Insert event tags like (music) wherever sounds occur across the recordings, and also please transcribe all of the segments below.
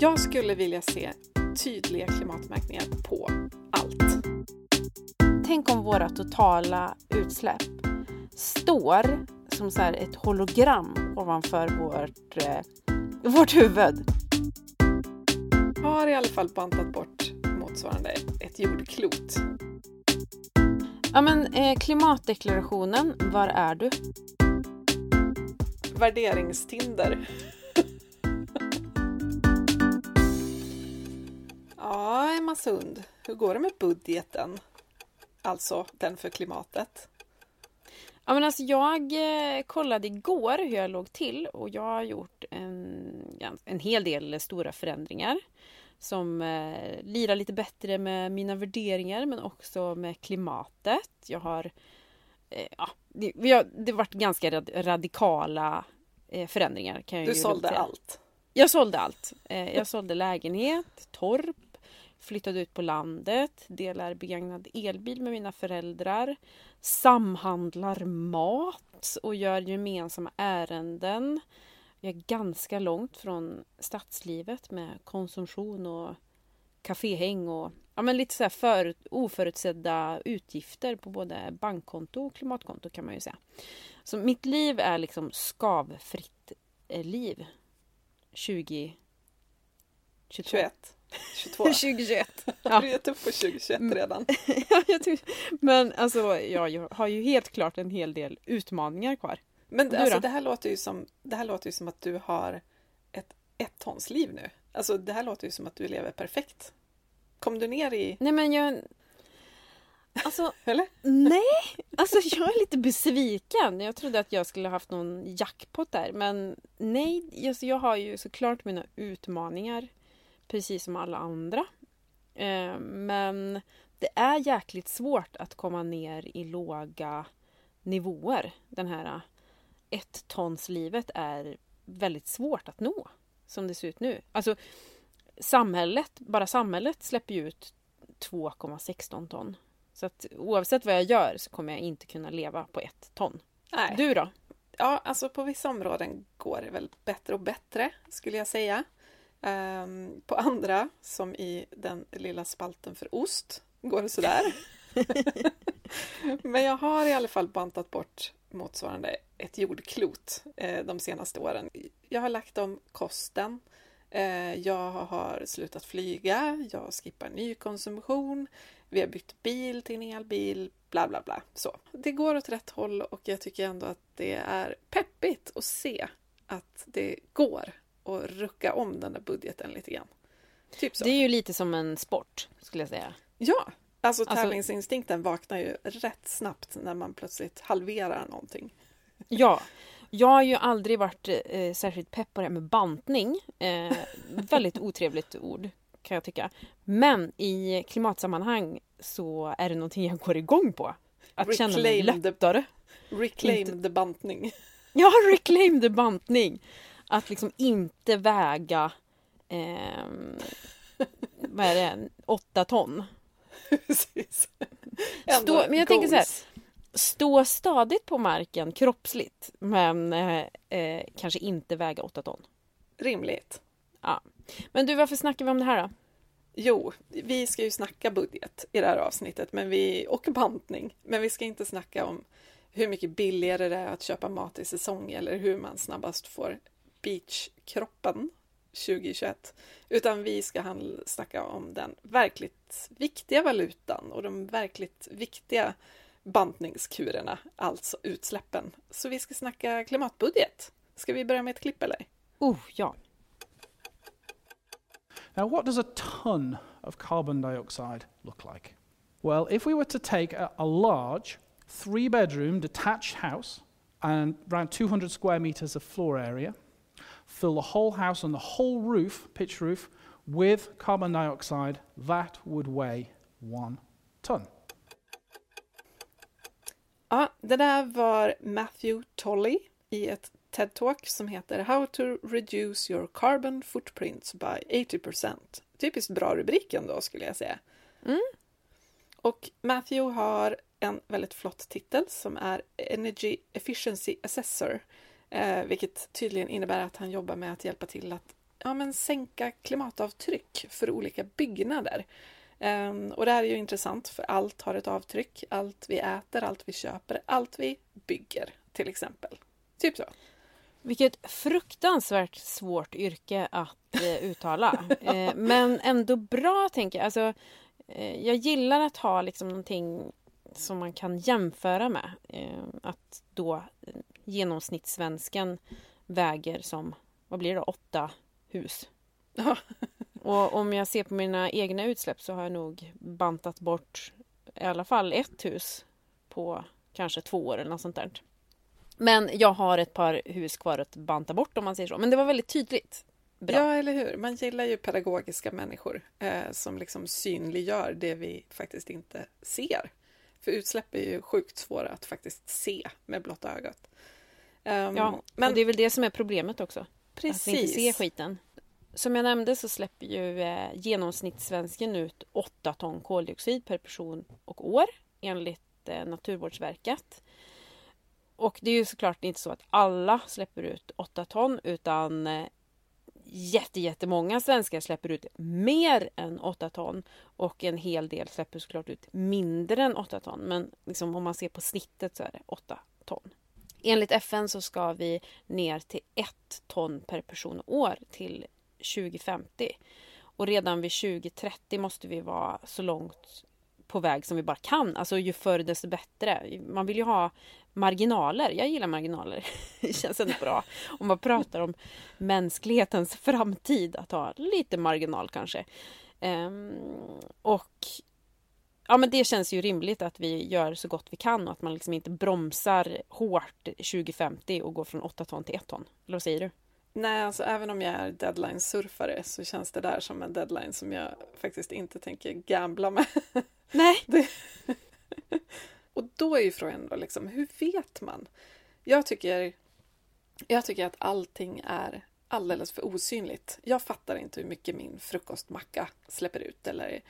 jag skulle vilja se tydliga klimatmärkningar på allt. Tänk om våra totala utsläpp står som så ett hologram ovanför vårt, eh, vårt huvud. Jag har i alla fall bantat bort motsvarande ett jordklot. Ja men eh, klimatdeklarationen, var är du? Värderingstinder. Sund, hur går det med budgeten? Alltså den för klimatet. Ja, men alltså jag eh, kollade igår hur jag låg till och jag har gjort en, en hel del stora förändringar som eh, lirar lite bättre med mina värderingar men också med klimatet. Jag har, eh, ja, det, har, det varit ganska rad, radikala eh, förändringar. Kan jag du ju sålde säga. allt? Jag sålde allt. Eh, jag sålde lägenhet, torp, flyttade ut på landet, delar begagnad elbil med mina föräldrar, samhandlar mat och gör gemensamma ärenden. Jag är ganska långt från stadslivet med konsumtion och kaféhäng och ja, men lite så här för, oförutsedda utgifter på både bankkonto och klimatkonto kan man ju säga. Så mitt liv är liksom skavfritt eh, liv. 2021. 22. 21? 22? 2021. Ja. Du är gett upp på 2021 redan. (laughs) ja, jag tycker, men alltså, jag har ju helt klart en hel del utmaningar kvar. Men Du alltså, det, här låter ju som, det här låter ju som att du har ett ett-tonsliv nu. Alltså det här låter ju som att du lever perfekt. Kom du ner i... Nej men jag... Alltså, (laughs) Eller? nej! Alltså jag är lite besviken. Jag trodde att jag skulle haft någon jackpot där. Men nej, alltså, jag har ju såklart mina utmaningar. Precis som alla andra. Eh, men det är jäkligt svårt att komma ner i låga nivåer. Den här ett-tonslivet är väldigt svårt att nå. Som det ser ut nu. Alltså samhället, bara samhället släpper ju ut 2,16 ton. Så att oavsett vad jag gör så kommer jag inte kunna leva på ett ton. Nej. Du då? Ja, alltså på vissa områden går det väl bättre och bättre, skulle jag säga. Ehm, på andra, som i den lilla spalten för ost, går det sådär. (laughs) Men jag har i alla fall bantat bort motsvarande ett jordklot eh, de senaste åren. Jag har lagt om kosten. Eh, jag har slutat flyga. Jag skippar nykonsumtion. Vi har bytt bil till en elbil. Bla, bla, bla. Så. Det går åt rätt håll och jag tycker ändå att det är peppigt att se att det går att rucka om den där budgeten lite grann. Typ så. Det är ju lite som en sport, skulle jag säga. Ja, alltså Alltså- tävlingsinstinkten vaknar ju rätt snabbt när man plötsligt halverar någonting. Ja, jag har ju aldrig varit eh, särskilt pepp på det här med bantning. Eh, väldigt otrevligt ord kan jag tycka. Men i klimatsammanhang så är det någonting jag går igång på. Att känna mig Reclaim the- lättare. Reclaim Inte- the bantning. Ja, (laughs) reclaim the bantning. Att liksom inte väga ehm, vad är det, åtta ton. (laughs) Precis. Stå, men jag tänker så här, stå stadigt på marken kroppsligt men eh, eh, kanske inte väga åtta ton. Rimligt. Ja. Men du, varför snackar vi om det här då? Jo, vi ska ju snacka budget i det här avsnittet men vi, och bantning. Men vi ska inte snacka om hur mycket billigare det är att köpa mat i säsong eller hur man snabbast får beachkroppen 2021. Utan vi ska snacka om den verkligt viktiga valutan och de verkligt viktiga bantningskurerna, alltså utsläppen. Så vi ska snacka klimatbudget. Ska vi börja med ett klipp eller? Oh, ja. Now, what does a ton of carbon dioxide look like? Well, if we were to take a, a large three bedroom detached house and around 200 square meters of floor area, fill the whole house and the whole roof, pitch roof, with carbon dioxide, that would weigh one ton. Ja, det där var Matthew Tolley i ett TED-talk som heter How to reduce your carbon footprints by 80%. Typiskt bra rubrik ändå skulle jag säga. Mm. Och Matthew har en väldigt flott titel som är Energy Efficiency Assessor, eh, vilket tydligen innebär att han jobbar med att hjälpa till att ja, men sänka klimatavtryck för olika byggnader. Um, och det här är ju intressant för allt har ett avtryck. Allt vi äter, allt vi köper, allt vi bygger till exempel. Typ så. Vilket fruktansvärt svårt yrke att eh, uttala. (laughs) eh, men ändå bra, tänker jag. Alltså, eh, jag gillar att ha liksom någonting som man kan jämföra med. Eh, att då eh, genomsnittssvensken väger som, vad blir det, åtta hus. Och om jag ser på mina egna utsläpp så har jag nog bantat bort i alla fall ett hus på kanske två år eller något sånt där. Men jag har ett par hus kvar att banta bort om man säger så. Men det var väldigt tydligt. Bra. Ja, eller hur? Man gillar ju pedagogiska människor eh, som liksom synliggör det vi faktiskt inte ser. För utsläpp är ju sjukt svåra att faktiskt se med blotta ögat. Um, ja, men det är väl det som är problemet också. Precis. Att vi inte ser skiten. Som jag nämnde så släpper ju eh, genomsnittssvensken ut 8 ton koldioxid per person och år enligt eh, Naturvårdsverket. Och det är ju såklart inte så att alla släpper ut 8 ton utan eh, jättemånga svenskar släpper ut mer än 8 ton och en hel del släpper såklart ut mindre än 8 ton. Men liksom om man ser på snittet så är det 8 ton. Enligt FN så ska vi ner till 1 ton per person och år till 2050. Och redan vid 2030 måste vi vara så långt på väg som vi bara kan. Alltså ju förr desto bättre. Man vill ju ha marginaler. Jag gillar marginaler. (laughs) Det känns ändå bra. Om man pratar om mänsklighetens framtid, att ha lite marginal kanske. Um, och ja, men det känns ju rimligt att vi gör så gott vi kan och att man liksom inte bromsar hårt 2050 och går från 8 ton till 1 ton. Eller vad säger du? Nej, alltså även om jag är deadline-surfare så känns det där som en deadline som jag faktiskt inte tänker gambla med. (laughs) Nej. Det... (laughs) och då är ju frågan då liksom, hur vet man? Jag tycker, jag tycker att allting är alldeles för osynligt. Jag fattar inte hur mycket min frukostmacka släpper ut eller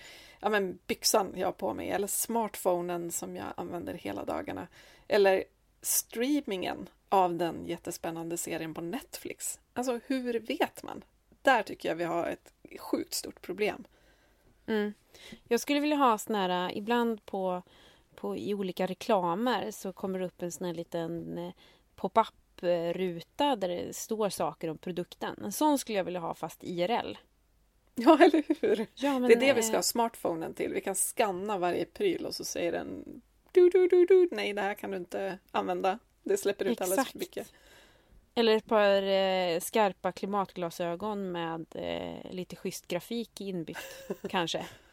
ja, men byxan jag har på mig eller smartphonen som jag använder hela dagarna eller streamingen av den jättespännande serien på Netflix. Alltså, hur vet man? Där tycker jag vi har ett sjukt stort problem. Mm. Jag skulle vilja ha sån här, ibland på, på i olika reklamer så kommer det upp en sån här liten eh, pop-up-ruta där det står saker om produkten. En sån skulle jag vilja ha fast IRL. Ja, (laughs) eller hur? Ja, det är det vi eh, ska ha smartphonen till. Vi kan scanna varje pryl och så säger den du, du, du, du. Nej, det här kan du inte använda. Det släpper ut alldeles för mycket. Eller ett par eh, skarpa klimatglasögon med eh, lite schysst grafik inbyggt, kanske. (laughs)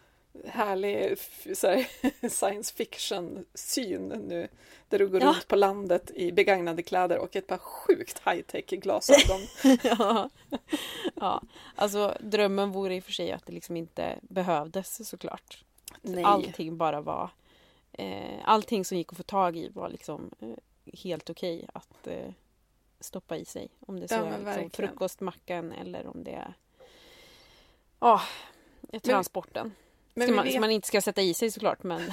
Härlig så här, (laughs) science fiction-syn nu. Där du går Ja. runt på landet i begagnade kläder och ett par sjukt high-tech glasögon. (laughs) ja. ja, alltså drömmen vore i och för sig att det liksom inte behövdes såklart. Nej. Allting bara var... Eh, allting som gick att få tag i var liksom eh, helt okej att eh, stoppa i sig. Om det så Ja, är liksom frukostmackan eller om det är ja, transporten. Men Ska vi man, som man inte ska sätta i sig såklart men, (laughs)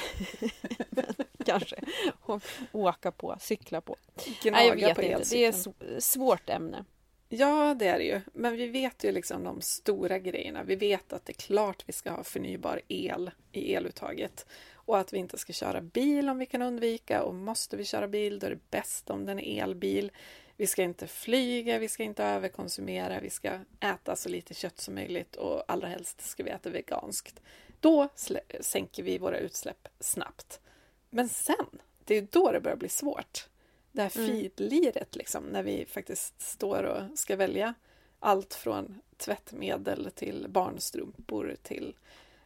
men kanske och åka på, cykla på. Nej, jag gnaga vet på inte. Det är elcykeln. ett svårt ämne. Ja, det är det ju. Men vi vet ju liksom de stora grejerna. Vi vet att det är klart vi ska ha förnybar el i eluttaget och att vi inte ska köra bil om vi kan undvika och måste vi köra bil då är det bäst om den är elbil. Vi ska inte flyga, vi ska inte överkonsumera, vi ska äta så lite kött som möjligt och allra helst ska vi äta veganskt. Då sänker vi våra utsläpp snabbt. Men sen, det är då det börjar bli svårt. Det här Mm. finliret liksom, när vi faktiskt står och ska välja allt från tvättmedel till barnstrumpor till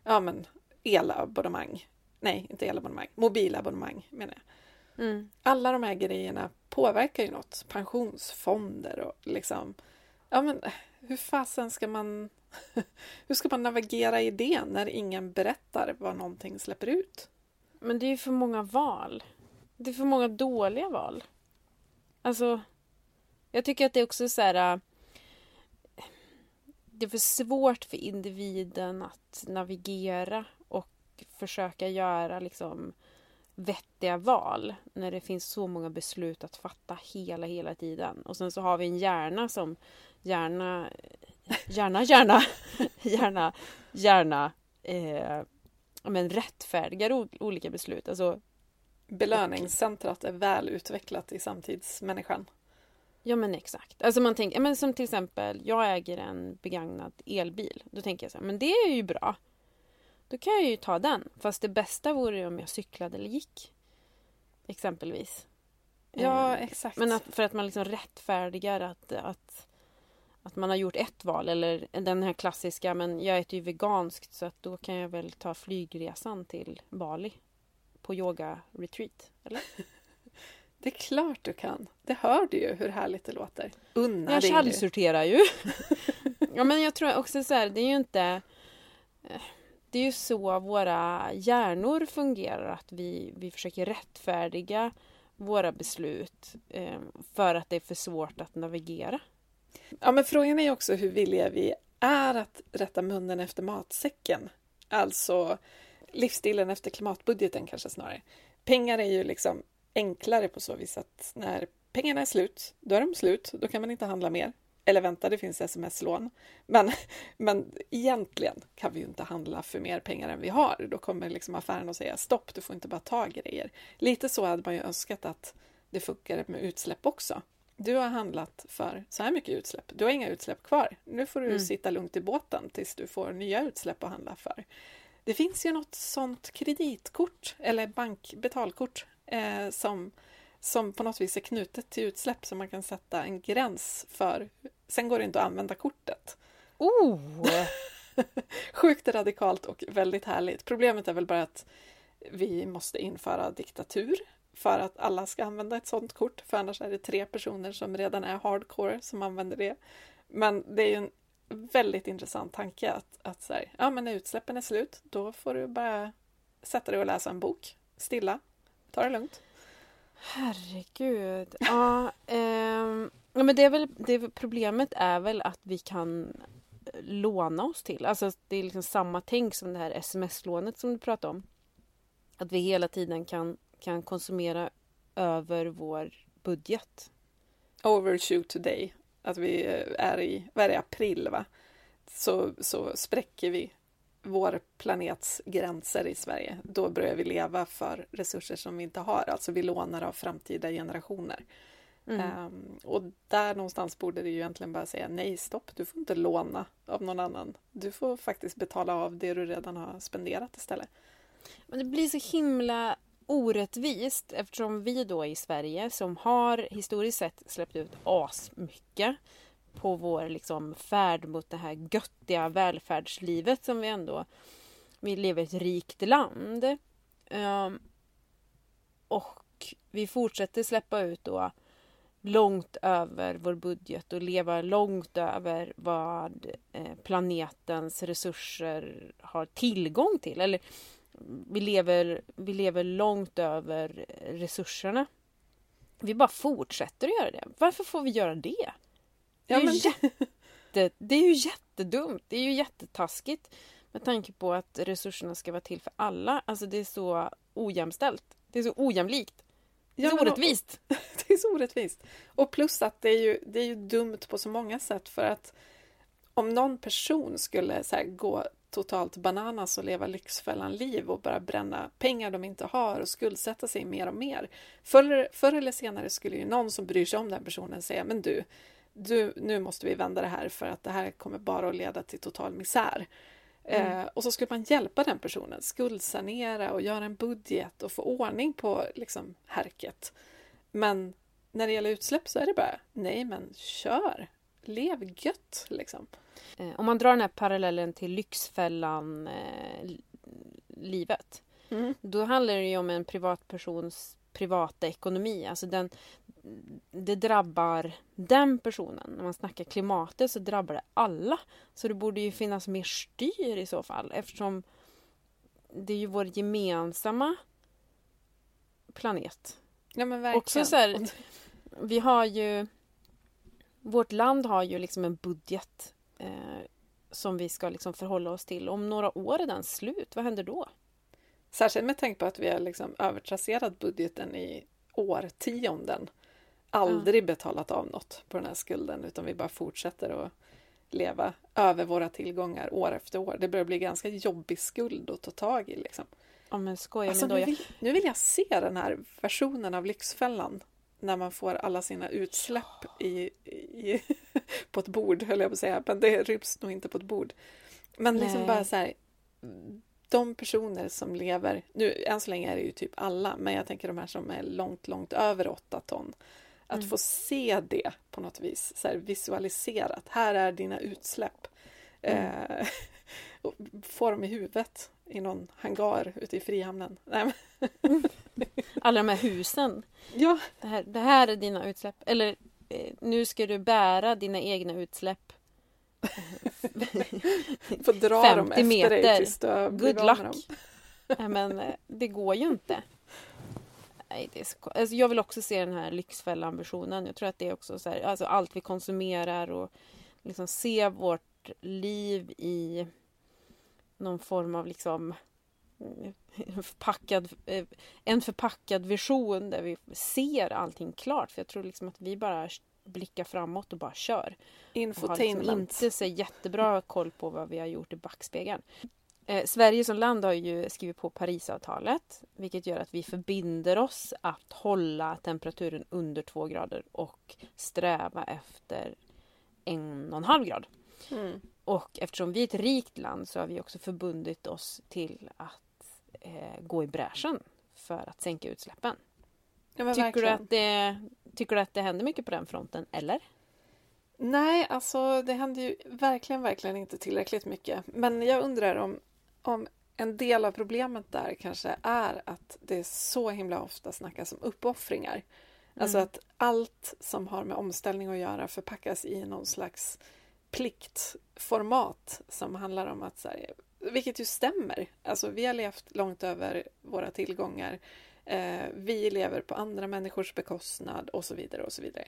ja, men, elabonnemang. Nej, inte elabonnemang, mobilabonnemang menar jag. Mm. Alla de här grejerna påverkar ju något. Pensionsfonder och liksom... Ja, men hur fasen ska man... (laughs) hur ska man navigera i det när ingen berättar vad någonting släpper ut? Men det är ju för många val. Det är för många dåliga val. Alltså, jag tycker att det är också så här... Äh, det är för svårt för individen att navigera och försöka göra liksom vettiga val när det finns så många beslut att fatta hela, hela tiden. Och sen så har vi en hjärna som gärna gärna, gärna, gärna, gärna eh, men rättfärdigar olika beslut. Alltså, Belöningscentrat är väl utvecklat i samtidsmänniskan. Ja men exakt. Alltså man tänker, men som till exempel, jag äger en begagnad elbil. Då tänker jag så här, men det är ju bra. Då kan jag ju ta den. Fast det bästa vore om jag cyklade eller gick. Exempelvis. Ja, eh, exakt. Men att, för att man liksom rättfärdigar att, att, att man har gjort ett val. Eller den här klassiska, men jag äter ju veganskt så att då kan jag väl ta flygresan till Bali. På yoga-retreat, eller? (laughs) Det är klart du kan. Det hör du ju hur härligt det låter. Unna jag källsorterar ju. (laughs) ja men jag tror också så här, det är ju inte... Eh, det är ju så våra hjärnor fungerar, att vi, vi försöker rättfärdiga våra beslut eh, för att det är för svårt att navigera. Ja, men frågan är också hur villiga vi är att rätta munnen efter matsäcken. Alltså livsstilen efter klimatbudgeten kanske snarare. Pengar är ju liksom enklare på så vis att när pengarna är slut, då är de slut. Då kan man inte handla mer. Eller vänta, det finns sms-lån. Men, (laughs) men egentligen kan vi ju inte handla för mer pengar än vi har. Då kommer liksom affären att säga stopp, du får inte bara ta grejer. Lite så hade man ju önskat att det funkade med utsläpp också. Du har handlat för så här mycket utsläpp. Du har inga utsläpp kvar. Nu får du mm. sitta lugnt i båten tills du får nya utsläpp att handla för. Det finns ju något sånt kreditkort eller bankbetalkort eh, som, som på något vis är knutet till utsläpp så man kan sätta en gräns för. Sen går det inte att använda kortet. Oh! (laughs) Sjukt radikalt och väldigt härligt. Problemet är väl bara att vi måste införa diktatur för att alla ska använda ett sådant kort, för annars är det tre personer som redan är hardcore som använder det. Men det är ju en väldigt intressant tanke att, att så här, ja, men när utsläppen är slut, då får du bara sätta dig och läsa en bok stilla Ta det lugnt. Herregud. Ja, (laughs) eh, ja men det är väl, det, problemet är väl att vi kan låna oss till. Alltså det är liksom samma tänk som det här sms-lånet som du pratade om. Att vi hela tiden kan, kan konsumera över vår budget. Overshoot today. Att vi är i, vad är det, april va? Så, så spräcker vi vår planets gränser i Sverige, då börjar vi leva för resurser som vi inte har. Alltså vi lånar av framtida generationer. Mm. Um, och där någonstans borde det ju egentligen bara säga nej, stopp, du får inte låna av någon annan. Du får faktiskt betala av det du redan har spenderat istället. Men det blir så himla orättvist eftersom vi då i Sverige som har historiskt sett släppt ut asmycket på vår liksom färd mot det här göttiga välfärdslivet som vi ändå... Vi lever i ett rikt land. Um, och vi fortsätter släppa ut då långt över vår budget och leva långt över vad eh, planetens resurser har tillgång till. Eller vi lever, vi lever långt över resurserna. Vi bara fortsätter att göra det. Varför får vi göra det? Det är, ja, men... jätte, det är ju jättedumt. Det är ju jättetaskigt. Med tanke på att resurserna ska vara till för alla. Alltså det är så ojämställt. Det är så ojämlikt. Det är så ja, orättvist. Och, (laughs) det är så orättvist. Och plus att det är, ju, det är ju dumt på så många sätt för att om någon person skulle så gå totalt bananas och leva Lyxfällan-liv och bara bränna pengar de inte har och skuldsätta sig mer och mer. Förr, förr eller senare skulle ju någon som bryr sig om den personen säga men du, du, nu måste vi vända det här för att det här kommer bara att leda till total misär. Mm. Eh, och så skulle man hjälpa den personen, skuldsanera och göra en budget och få ordning på liksom, härket. Men när det gäller utsläpp så är det bara, nej men kör! Lev gött liksom. Eh, om man drar den här parallellen till Lyxfällan eh, livet. Mm. Då handlar det ju om en privatpersons privata ekonomi. Alltså den, det drabbar den personen. När man snackar klimatet så drabbar det alla. Så det borde ju finnas mer styr i så fall eftersom det är ju vår gemensamma planet. Ja men verkligen. Också så här, vi har ju Vårt land har ju liksom en budget eh, som vi ska liksom förhålla oss till. Om några år är den slut, vad händer då? Särskilt med tanke på att vi har liksom övertrasserat budgeten i årtionden aldrig ja. betalat av något på den här skulden utan vi bara fortsätter att leva över våra tillgångar år efter år. Det börjar bli ganska jobbig skuld att ta tag i. Liksom. Ja men skoja Alltså, men då. nu, Jag, vill, nu vill jag se den här versionen av Lyxfällan när man får alla sina utsläpp i, i, (laughs) på ett bord, höll jag på att säga, men det ryms nog inte på ett bord. Men liksom Nej. bara så här, de personer som lever, nu än så länge är det ju typ alla, men jag tänker de här som är långt, långt över åtta ton. Att Mm. få se det på något vis, så här visualiserat. Här är dina utsläpp. Mm. Eh, (laughs) få dem i huvudet i någon hangar ute i Frihamnen. Nej, men, (laughs) alla de här husen. ja, Det här, det här är dina utsläpp. Eller eh, nu ska du bära dina egna utsläpp. få dra 50 dem efter dig meter. tills du Good luck. Nej, men eh, det går ju inte. Nej, det är så, alltså jag vill också se den här Lyxfällan-versionen. Jag tror att det är också så här, alltså allt vi konsumerar och liksom se vårt liv i någon form av liksom eh, förpackad, eh, en förpackad vision där vi ser allting klart. För jag tror liksom att vi bara blickar framåt och bara kör. Och har liksom Infotainment. inte så jättebra koll på vad vi har gjort i backspegeln. Eh, Sverige som land har ju skrivit på Parisavtalet vilket gör att vi förbinder oss att hålla temperaturen under två grader och sträva efter en och en halv grad. Mm. Och eftersom vi är ett rikt land så har vi också förbundit oss till att eh, gå i bräschen för att sänka utsläppen. Ja, Tycker du, att det, tycker du att det händer mycket på den fronten, eller? Nej, alltså det händer ju verkligen, verkligen inte tillräckligt mycket. Men jag undrar om, om en del av problemet där kanske är att det så himla ofta snackas om uppoffringar. Alltså Mm. att allt som har med omställning att göra förpackas i någon slags pliktformat som handlar om att, så här, vilket ju stämmer, alltså vi har levt långt över våra tillgångar, eh, vi lever på andra människors bekostnad och så vidare och så vidare.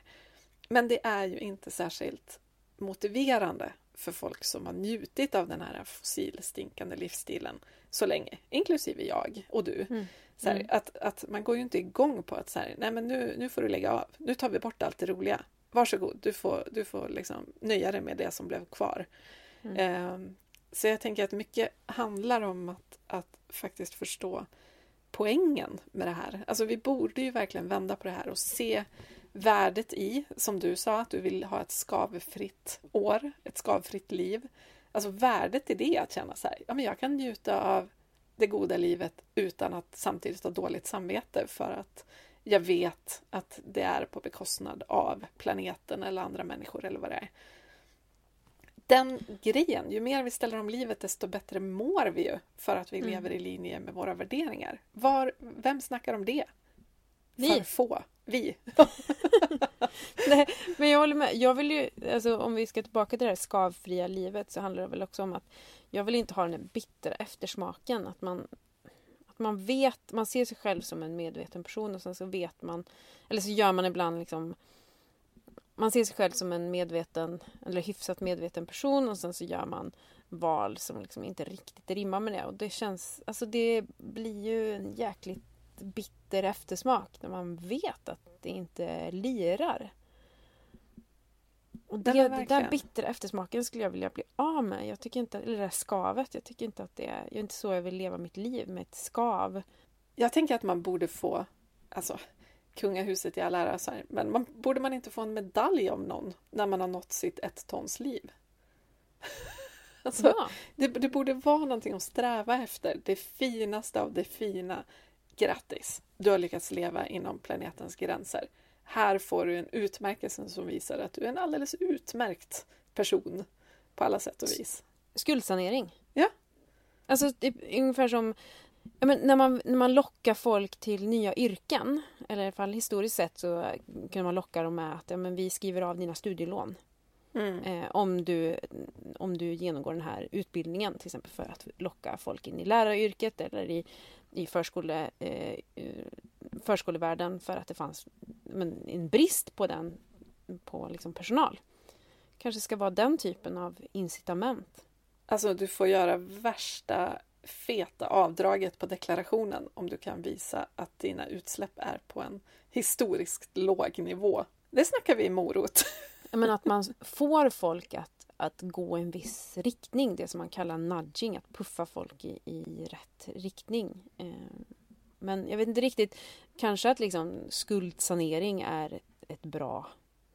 Men det är ju inte särskilt motiverande för folk som har njutit av den här fossilstinkande livsstilen så länge, inklusive jag och du. Mm. Så här, Mm. att, att man går ju inte igång på att så här, nej men nu, nu får du lägga av, nu tar vi bort allt det roliga. Varsågod, du får, du får liksom nöja dig med det som blev kvar. Mm. Ehm, så jag tänker att mycket handlar om att, att faktiskt förstå poängen med det här. Alltså vi borde ju verkligen vända på det här och se värdet i, som du sa, att du vill ha ett skavfritt år, ett skavfritt liv. Alltså värdet i det, att känna så här, ja men jag kan njuta av det goda livet utan att samtidigt ha dåligt samvete för att jag vet att det är på bekostnad av planeten eller andra människor eller vad det är. Den grejen, ju mer vi ställer om livet desto bättre mår vi ju för att vi Mm. lever i linje med våra värderingar. Var, vem snackar om det? Vi. För få. Vi. (laughs) Nej, men jag håller med. Jag vill ju, alltså, om vi ska tillbaka till det här skavfria livet så handlar det väl också om att jag vill inte ha den här bittra eftersmaken. Att man, att man vet, man ser sig själv som en medveten person och sen så vet man, eller så gör man ibland liksom man ser sig själv som en medveten eller hyfsat medveten person och sen så gör man val som liksom inte riktigt rimmar med det. Och det känns, alltså det blir ju en jäkligt bitter eftersmak när man vet att det inte lirar. Och det, men det där bittra eftersmaken skulle jag vilja bli av med. Jag tycker inte, eller det där skavet, jag tycker inte att det är, jag är inte så jag vill leva mitt liv med ett skav. Jag tänker att man borde få, alltså kungahuset i all ära, men man, borde man inte få en medalj om någon när man har nått sitt ett tons liv? (laughs) alltså, Ja. det, det borde vara någonting att sträva efter. Det finaste av det fina. Grattis! Du har lyckats leva inom planetens gränser. Här får du en utmärkelse som visar att du är en alldeles utmärkt person på alla sätt och vis. Skuldsanering. Ja. Alltså är ungefär som ja, men när, man, när man lockar folk till nya yrken, eller i alla fall historiskt sett så kan man locka dem med att ja, men vi skriver av dina studielån Mm. eh, om, du, om du genomgår den här utbildningen till exempel för att locka folk in i läraryrket eller i, i förskole, eh, eh, förskolevärlden för att det fanns men, en brist på den på liksom personal. Kanske ska vara den typen av incitament. Alltså du får göra värsta feta avdraget på deklarationen om du kan visa att dina utsläpp är på en historiskt låg nivå. Det snackar vi morot. Men att man (laughs) får folk att att gå en viss riktning, det som man kallar nudging, att puffa folk i, i rätt riktning. Eh, men jag vet inte riktigt, kanske att liksom skuldsanering är ett bra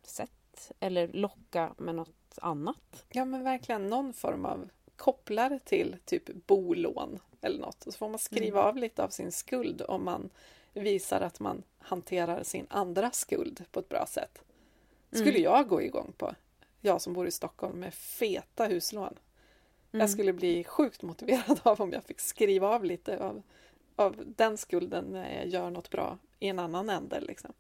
sätt eller locka med något annat. Ja men verkligen någon form av kopplar till typ bolån eller något. Och så får man skriva mm. av lite av sin skuld om man visar att man hanterar sin andra skuld på ett bra sätt. skulle mm. jag gå igång på. Jag som bor i Stockholm med feta huslån. Mm. Jag skulle bli sjukt motiverad (laughs) av om jag fick skriva av lite av, av den skulden när jag gör något bra i en annan ände. Liksom.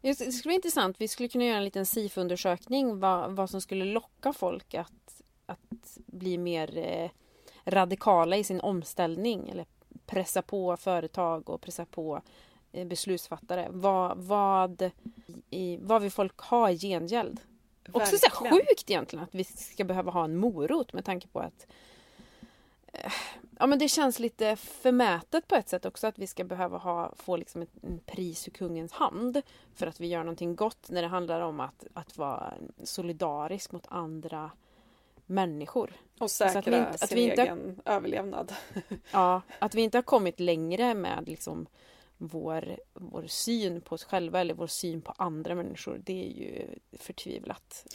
Det skulle vara intressant. Vi skulle kunna göra en liten SIFO-undersökning vad, vad som skulle locka folk att, att bli mer eh, radikala i sin omställning eller pressa på företag och pressa på eh, beslutsfattare. Vad, vad, i, vad vill folk ha i gengäld? Också så sjukt egentligen att vi ska behöva ha en morot med tanke på att eh, Ja men det känns lite förmätet på ett sätt också att vi ska behöva ha, få liksom ett, en pris ur kungens hand för att vi gör någonting gott när det handlar om att, att vara solidarisk mot andra människor. Och säkra att vi inte, sin att vi inte egen överlevnad. Ja, att vi inte har kommit längre med liksom vår, vår syn på oss själva eller vår syn på andra människor. Det är ju förtvivlat.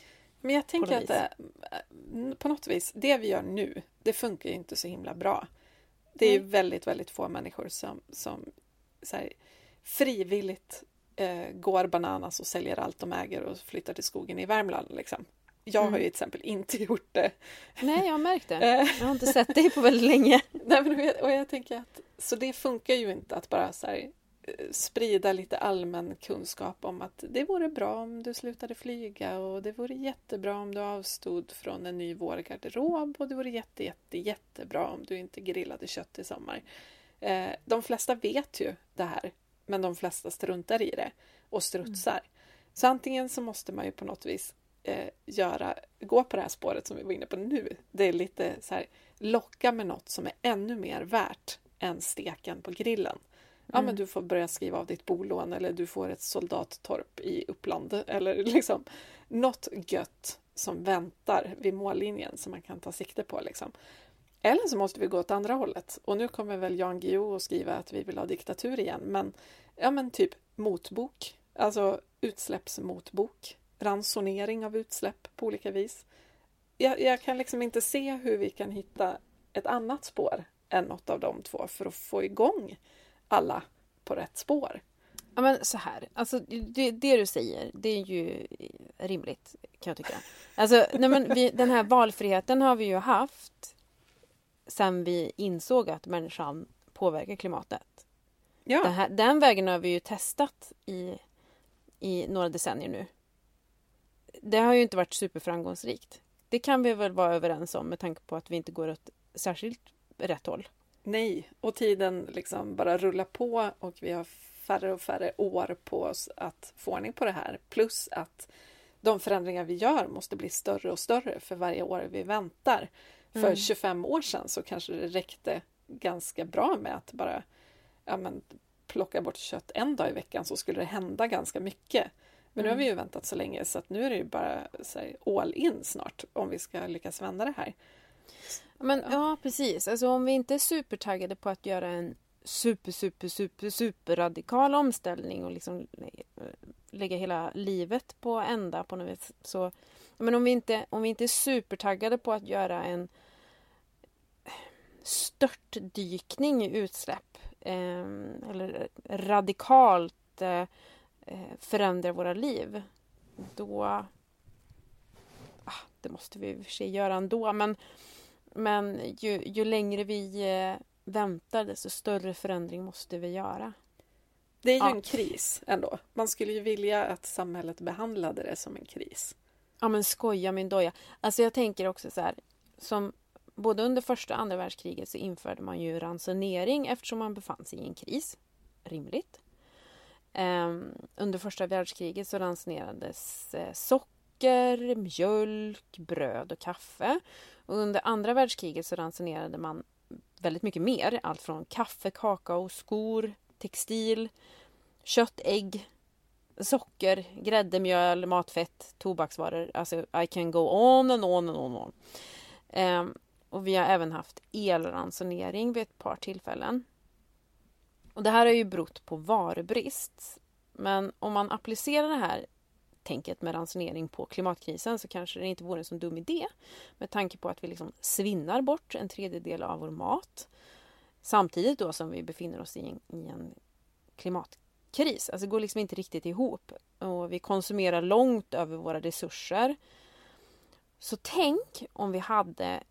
Men jag tänker att det, eh, på något vis, det vi gör nu, det funkar ju inte så himla bra. Det är ju väldigt, väldigt få människor som, som här, frivilligt eh, går bananas och säljer allt de äger och flyttar till skogen i Värmland. Liksom. Jag mm. har ju till exempel inte (laughs) gjort det. Nej, jag har märkt det. Eh. Jag har inte sett dig på väldigt länge. (laughs) Nej, men, och, jag, och jag tänker att så det funkar ju inte att bara så här, sprida lite allmän kunskap om att det vore bra om du slutade flyga och det vore jättebra om du avstod från en ny vårgarderob och det vore jätte, jätte, jättebra om du inte grillade kött i sommar. Eh, de flesta vet ju det här, men de flesta struntar i det och strutsar. Mm. Så antingen så måste man ju på något vis eh, göra, gå på det här spåret som vi var inne på nu. Det är lite så här, locka med något som är ännu mer värt än steken på grillen. Ja, men mm. du får börja skriva av ditt bolån eller du får ett soldattorp i Uppland (laughs) eller liksom något gött som väntar vid mållinjen som man kan ta sikte på. Liksom. Eller så måste vi gå åt andra hållet. Och nu kommer väl Jan Guillou att skriva att vi vill ha diktatur igen. Men, ja, men typ motbok, alltså utsläppsmotbok ransonering av utsläpp på olika vis. Jag, jag, kan liksom inte se hur vi kan hitta ett annat spår än något av de två för att få igång alla på rätt spår. Ja men så här, alltså det, det du säger det är ju rimligt kan jag tycka. Alltså nej, men vi, den här valfriheten har vi ju haft sen vi insåg att människan påverkar klimatet. Ja. Den, här, den vägen har vi ju testat i, i några decennier nu det har ju inte varit superframgångsrikt. Det kan vi väl vara överens om med tanke på att vi inte går åt särskilt rätt håll. Nej, och tiden liksom bara rullar på och vi har färre och färre år på oss att få ordning på det här. Plus att de förändringar vi gör måste bli större och större för varje år vi väntar. Mm. För 25 år sedan så kanske det räckte ganska bra med att bara ja, men, plocka bort kött en dag i veckan så skulle det hända ganska mycket. Men nu har vi mm. ju väntat så länge så att nu är det ju bara här, all in snart om vi ska lyckas vända det här. Men, ja, precis. Alltså, om vi inte är supertaggade på att göra en super, super, super, super radikal omställning och liksom lägga hela livet på ända på något vis. Så, men om vi, inte, om vi inte är supertaggade på att göra en störtdykning i utsläpp eh, eller radikalt eh, eh, förändrar våra liv, då... Ah, det måste vi i och för sig göra ändå, men, men ju, ju längre vi eh, väntar, desto större förändring måste vi göra. Det är ju ja. en kris ändå. Man skulle ju vilja att samhället behandlade det som en kris. Ja men skoja min doja. Alltså jag tänker också så här, som både under första och andra världskriget så införde man ju ransonering eftersom man befann sig i en kris. Rimligt. Um, under första världskriget så ransonerades eh, socker, mjölk, bröd och kaffe. Och under andra världskriget så ransonerade man väldigt mycket mer. Allt från kaffe, kakao, skor, textil, kött, ägg. socker, grädde, mjöl, matfett, tobaksvaror. Alltså I can go on and on and on. On. Um, och vi har även haft elransonering vid ett par tillfällen. Och det här har ju berott på varubrist. Men om man applicerar det här tänket med ransonering på klimatkrisen så kanske det inte vore en så dum idé med tanke på att vi liksom svinnar bort en tredjedel av vår mat samtidigt då som vi befinner oss i en, i en klimatkris. Alltså det går liksom inte riktigt ihop och vi konsumerar långt över våra resurser. Så tänk om vi hade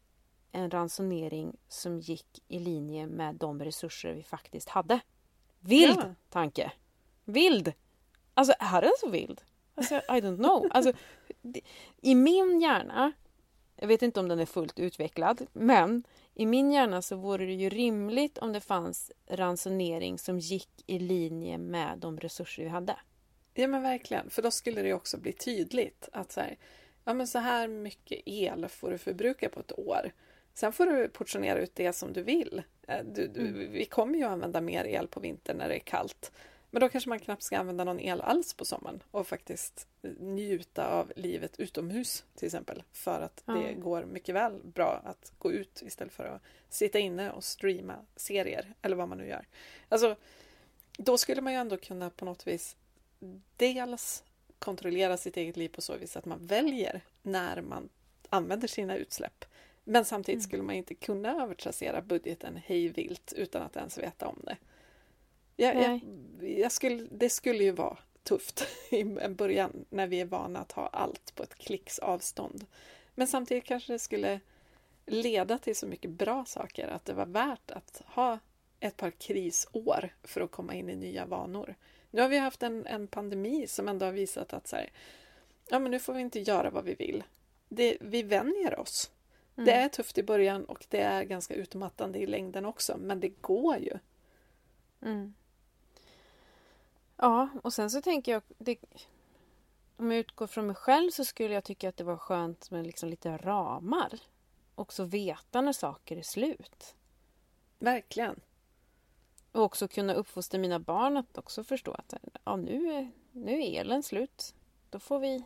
en ransonering som gick i linje med de resurser vi faktiskt hade. Vild ja. tanke! Vild! Alltså är den så vild? Alltså, I don't know. Alltså, I min hjärna, jag vet inte om den är fullt utvecklad, men i min hjärna så vore det ju rimligt om det fanns ransonering som gick i linje med de resurser vi hade. Ja men verkligen, för då skulle det också bli tydligt att så här, ja men så här mycket el får du förbruka på ett år. Sen får du portionera ut det som du vill. Eh, du, du, mm. Vi kommer ju använda mer el på vintern när det är kallt. Men då kanske man knappt ska använda någon el alls på sommaren och faktiskt njuta av livet utomhus till exempel. För att ja. det går mycket väl bra att gå ut istället för att sitta inne och streama serier eller vad man nu gör. Alltså, då skulle man ju ändå kunna på något vis dels kontrollera sitt eget liv på så vis att man väljer när man använder sina utsläpp. Men samtidigt mm. skulle man inte kunna övertrassera budgeten hej vilt utan att ens veta om det. Jag, jag, jag skulle, det skulle ju vara tufft (laughs) i början när vi är vana att ha allt på ett klicks avstånd. Men samtidigt kanske det skulle leda till så mycket bra saker att det var värt att ha ett par krisår för att komma in i nya vanor. Nu har vi haft en, en pandemi som ändå har visat att så här, ja, men nu får vi inte göra vad vi vill. Det, vi vänjer oss. Mm. Det är tufft i början och det är ganska utmattande i längden också, men det går ju. Mm. Ja, och sen så tänker jag... Det, om jag utgår från mig själv så skulle jag tycka att det var skönt med liksom lite ramar. Också veta när saker är slut. Verkligen. Och också kunna uppfostra mina barn att också förstå att ja, nu, är, nu är elen slut. Då får vi,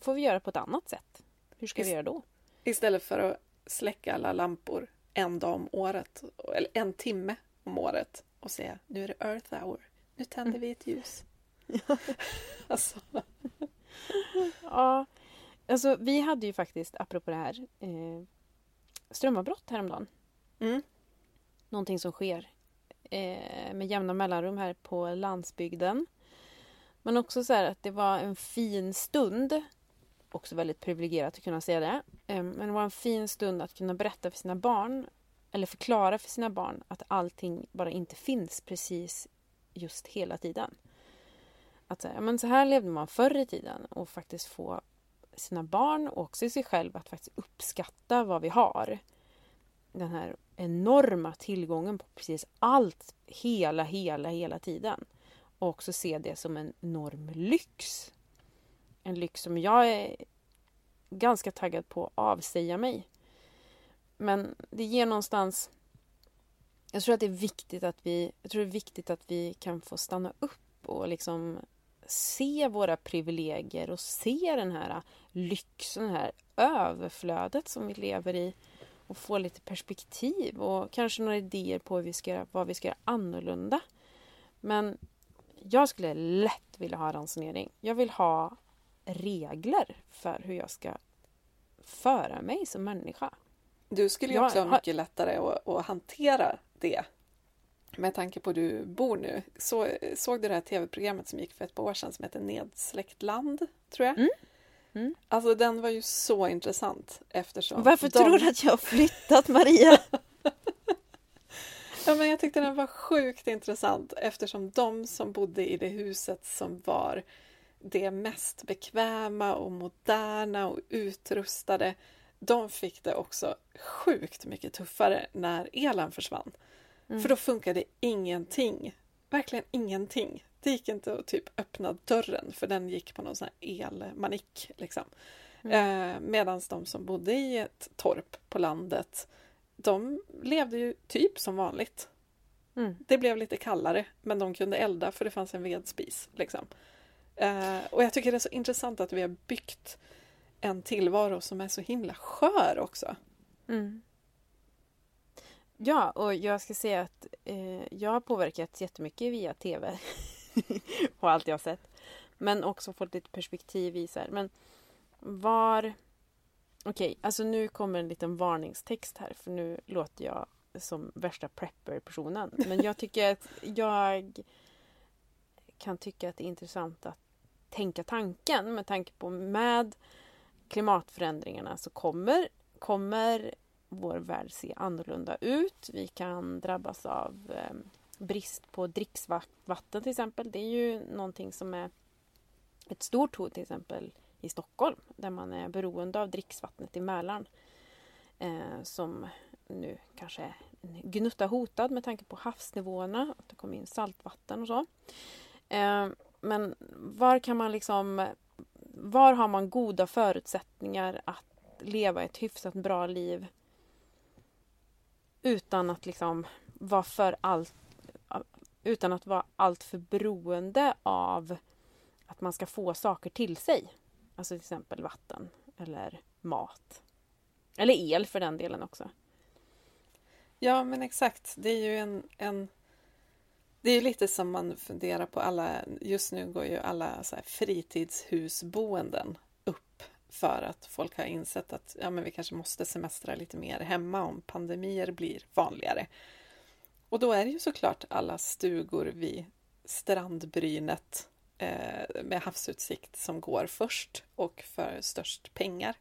får vi göra på ett annat sätt. Hur ska Ist vi göra då? Istället för att släcka alla lampor en dag om året, eller en timme om året och säga nu är det Earth hour. Nu tänder vi ett ljus. (laughs) alltså. ja, alltså vi hade ju faktiskt, apropå det här, eh, strömavbrott häromdagen. Mm. Någonting som sker eh, med jämna mellanrum här på landsbygden. Men också så här att det var en fin stund. Också väldigt privilegierat att kunna säga det. Eh, men det var en fin stund att kunna berätta för sina barn eller förklara för sina barn att allting bara inte finns precis just hela tiden. Att säga, men så här levde man förr i tiden och faktiskt få sina barn och också sig själv att faktiskt uppskatta vad vi har. Den här enorma tillgången på precis allt hela, hela, hela tiden. Och också se det som en enorm lyx. En lyx som jag är ganska taggad på att avsäga mig. Men det ger någonstans jag tror att det är viktigt att vi, jag tror det är viktigt att vi kan få stanna upp och liksom se våra privilegier och se den här lyxen, det här överflödet som vi lever i och få lite perspektiv och kanske några idéer på vi ska, vad vi ska göra annorlunda. Men jag skulle lätt vilja ha ransonering. Jag vill ha regler för hur jag ska föra mig som människa. Du skulle ju också ha mycket lättare att, att hantera det. Med tanke på hur du bor nu. Så, såg du det här tv-programmet som gick för ett par år sedan som heter Nedsläckt land? Tror jag. Mm. Mm. Alltså den var ju så intressant eftersom... Varför de... tror du att jag har flyttat Maria? (laughs) ja, men jag tyckte den var sjukt intressant eftersom de som bodde i det huset som var det mest bekväma och moderna och utrustade de fick det också sjukt mycket tuffare när elen försvann. Mm. För då funkade ingenting. Verkligen ingenting. Det gick inte att typ öppna dörren för den gick på någon sån här elmanik. Liksom. Mm. Eh, Medan de som bodde i ett torp på landet de levde ju typ som vanligt. Mm. Det blev lite kallare men de kunde elda för det fanns en vedspis. Liksom. Eh, och jag tycker det är så intressant att vi har byggt en tillvaro som är så himla skör också. Mm. Ja, och jag ska säga att eh, jag har påverkats jättemycket via TV (laughs) och allt jag har sett. Men också fått lite perspektiv i så här. Men var... Okej, okay, alltså nu kommer en liten varningstext här för nu låter jag som värsta prepper-personen. Men jag tycker att jag kan tycka att det är intressant att tänka tanken med tanke på med klimatförändringarna så kommer, kommer vår värld se annorlunda ut. Vi kan drabbas av eh, brist på dricksvatten till exempel. Det är ju någonting som är ett stort hot till exempel i Stockholm där man är beroende av dricksvattnet i Mälaren. Eh, som nu kanske är gnutta hotad med tanke på havsnivåerna, att det kommer in saltvatten och så. Eh, men var kan man liksom... Var har man goda förutsättningar att leva ett hyfsat bra liv utan att liksom vara för allt utan att vara alltför beroende av att man ska få saker till sig. Alltså till exempel vatten eller mat. Eller el för den delen också. Ja, men exakt. Det är ju en, en det är lite som man funderar på alla, just nu går ju alla så fritidshusboenden upp för att folk har insett att ja, men vi kanske måste semestra lite mer hemma om pandemier blir vanligare. Och då är det ju såklart alla stugor vid strandbrynet eh, med havsutsikt som går först och för störst pengar.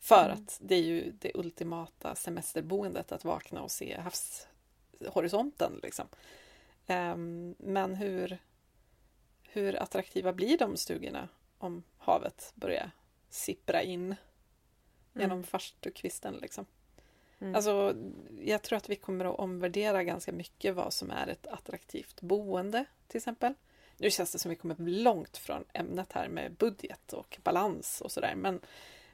För mm. att det är ju det ultimata semesterboendet att vakna och se havshorisonten. Liksom. Um, men hur, hur attraktiva blir de stugorna om havet börjar sippra in mm. genom farstukvisten? Liksom? Mm. Alltså, jag tror att vi kommer att omvärdera ganska mycket vad som är ett attraktivt boende till exempel. Nu känns det som vi kommer långt från ämnet här med budget och balans och sådär. Men,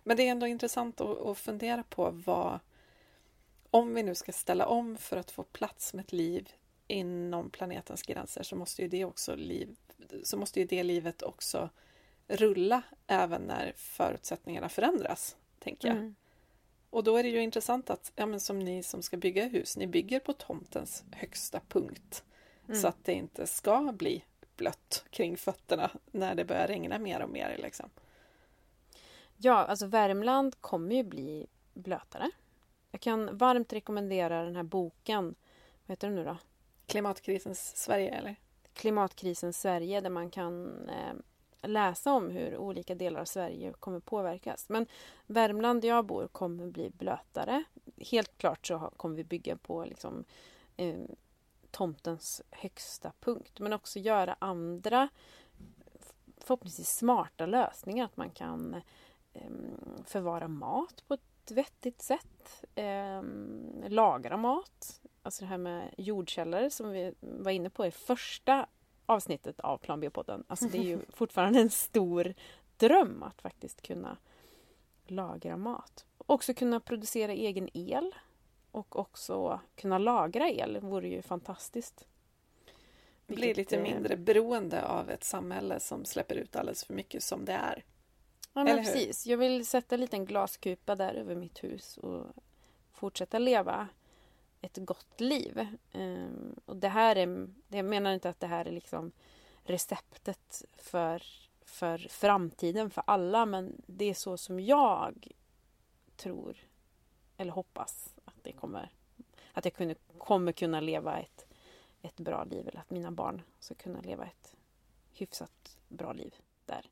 men det är ändå intressant att, att fundera på vad om vi nu ska ställa om för att få plats med ett liv inom planetens gränser så måste ju det också liv, så måste ju det livet också rulla även när förutsättningarna förändras, tänker jag. Mm. Och då är det ju intressant att, ja men som ni som ska bygga hus, ni bygger på tomtens högsta punkt. Mm. Så att det inte ska bli blött kring fötterna när det börjar regna mer och mer. Liksom. Ja, alltså Värmland kommer ju bli blötare. Jag kan varmt rekommendera den här boken. Vad heter den nu då? Klimatkrisens Sverige, eller? Klimatkrisens Sverige, där man kan eh, läsa om hur olika delar av Sverige kommer påverkas. Men Värmland där jag bor kommer bli blötare. Helt klart så kommer vi bygga på liksom, eh, tomtens högsta punkt. Men också göra andra förhoppningsvis smarta lösningar. Att man kan eh, förvara mat på ett vettigt sätt. Eh, lagra mat. Alltså det här med jordkällare som vi var inne på i första avsnittet av Plan B-podden. Alltså det är ju (laughs) fortfarande en stor dröm att faktiskt kunna lagra mat. Också kunna producera egen el och också kunna lagra el vore ju fantastiskt. Bli lite mindre beroende av ett samhälle som släpper ut alldeles för mycket som det är. Ja, men precis. Jag vill sätta en liten glaskupa där över mitt hus och fortsätta leva ett gott liv. Um, och det här är, jag menar inte att det här är liksom receptet för, för framtiden för alla men det är så som jag tror eller hoppas att det kommer att jag kunde, kommer kunna leva ett, ett bra liv eller att mina barn ska kunna leva ett hyfsat bra liv där.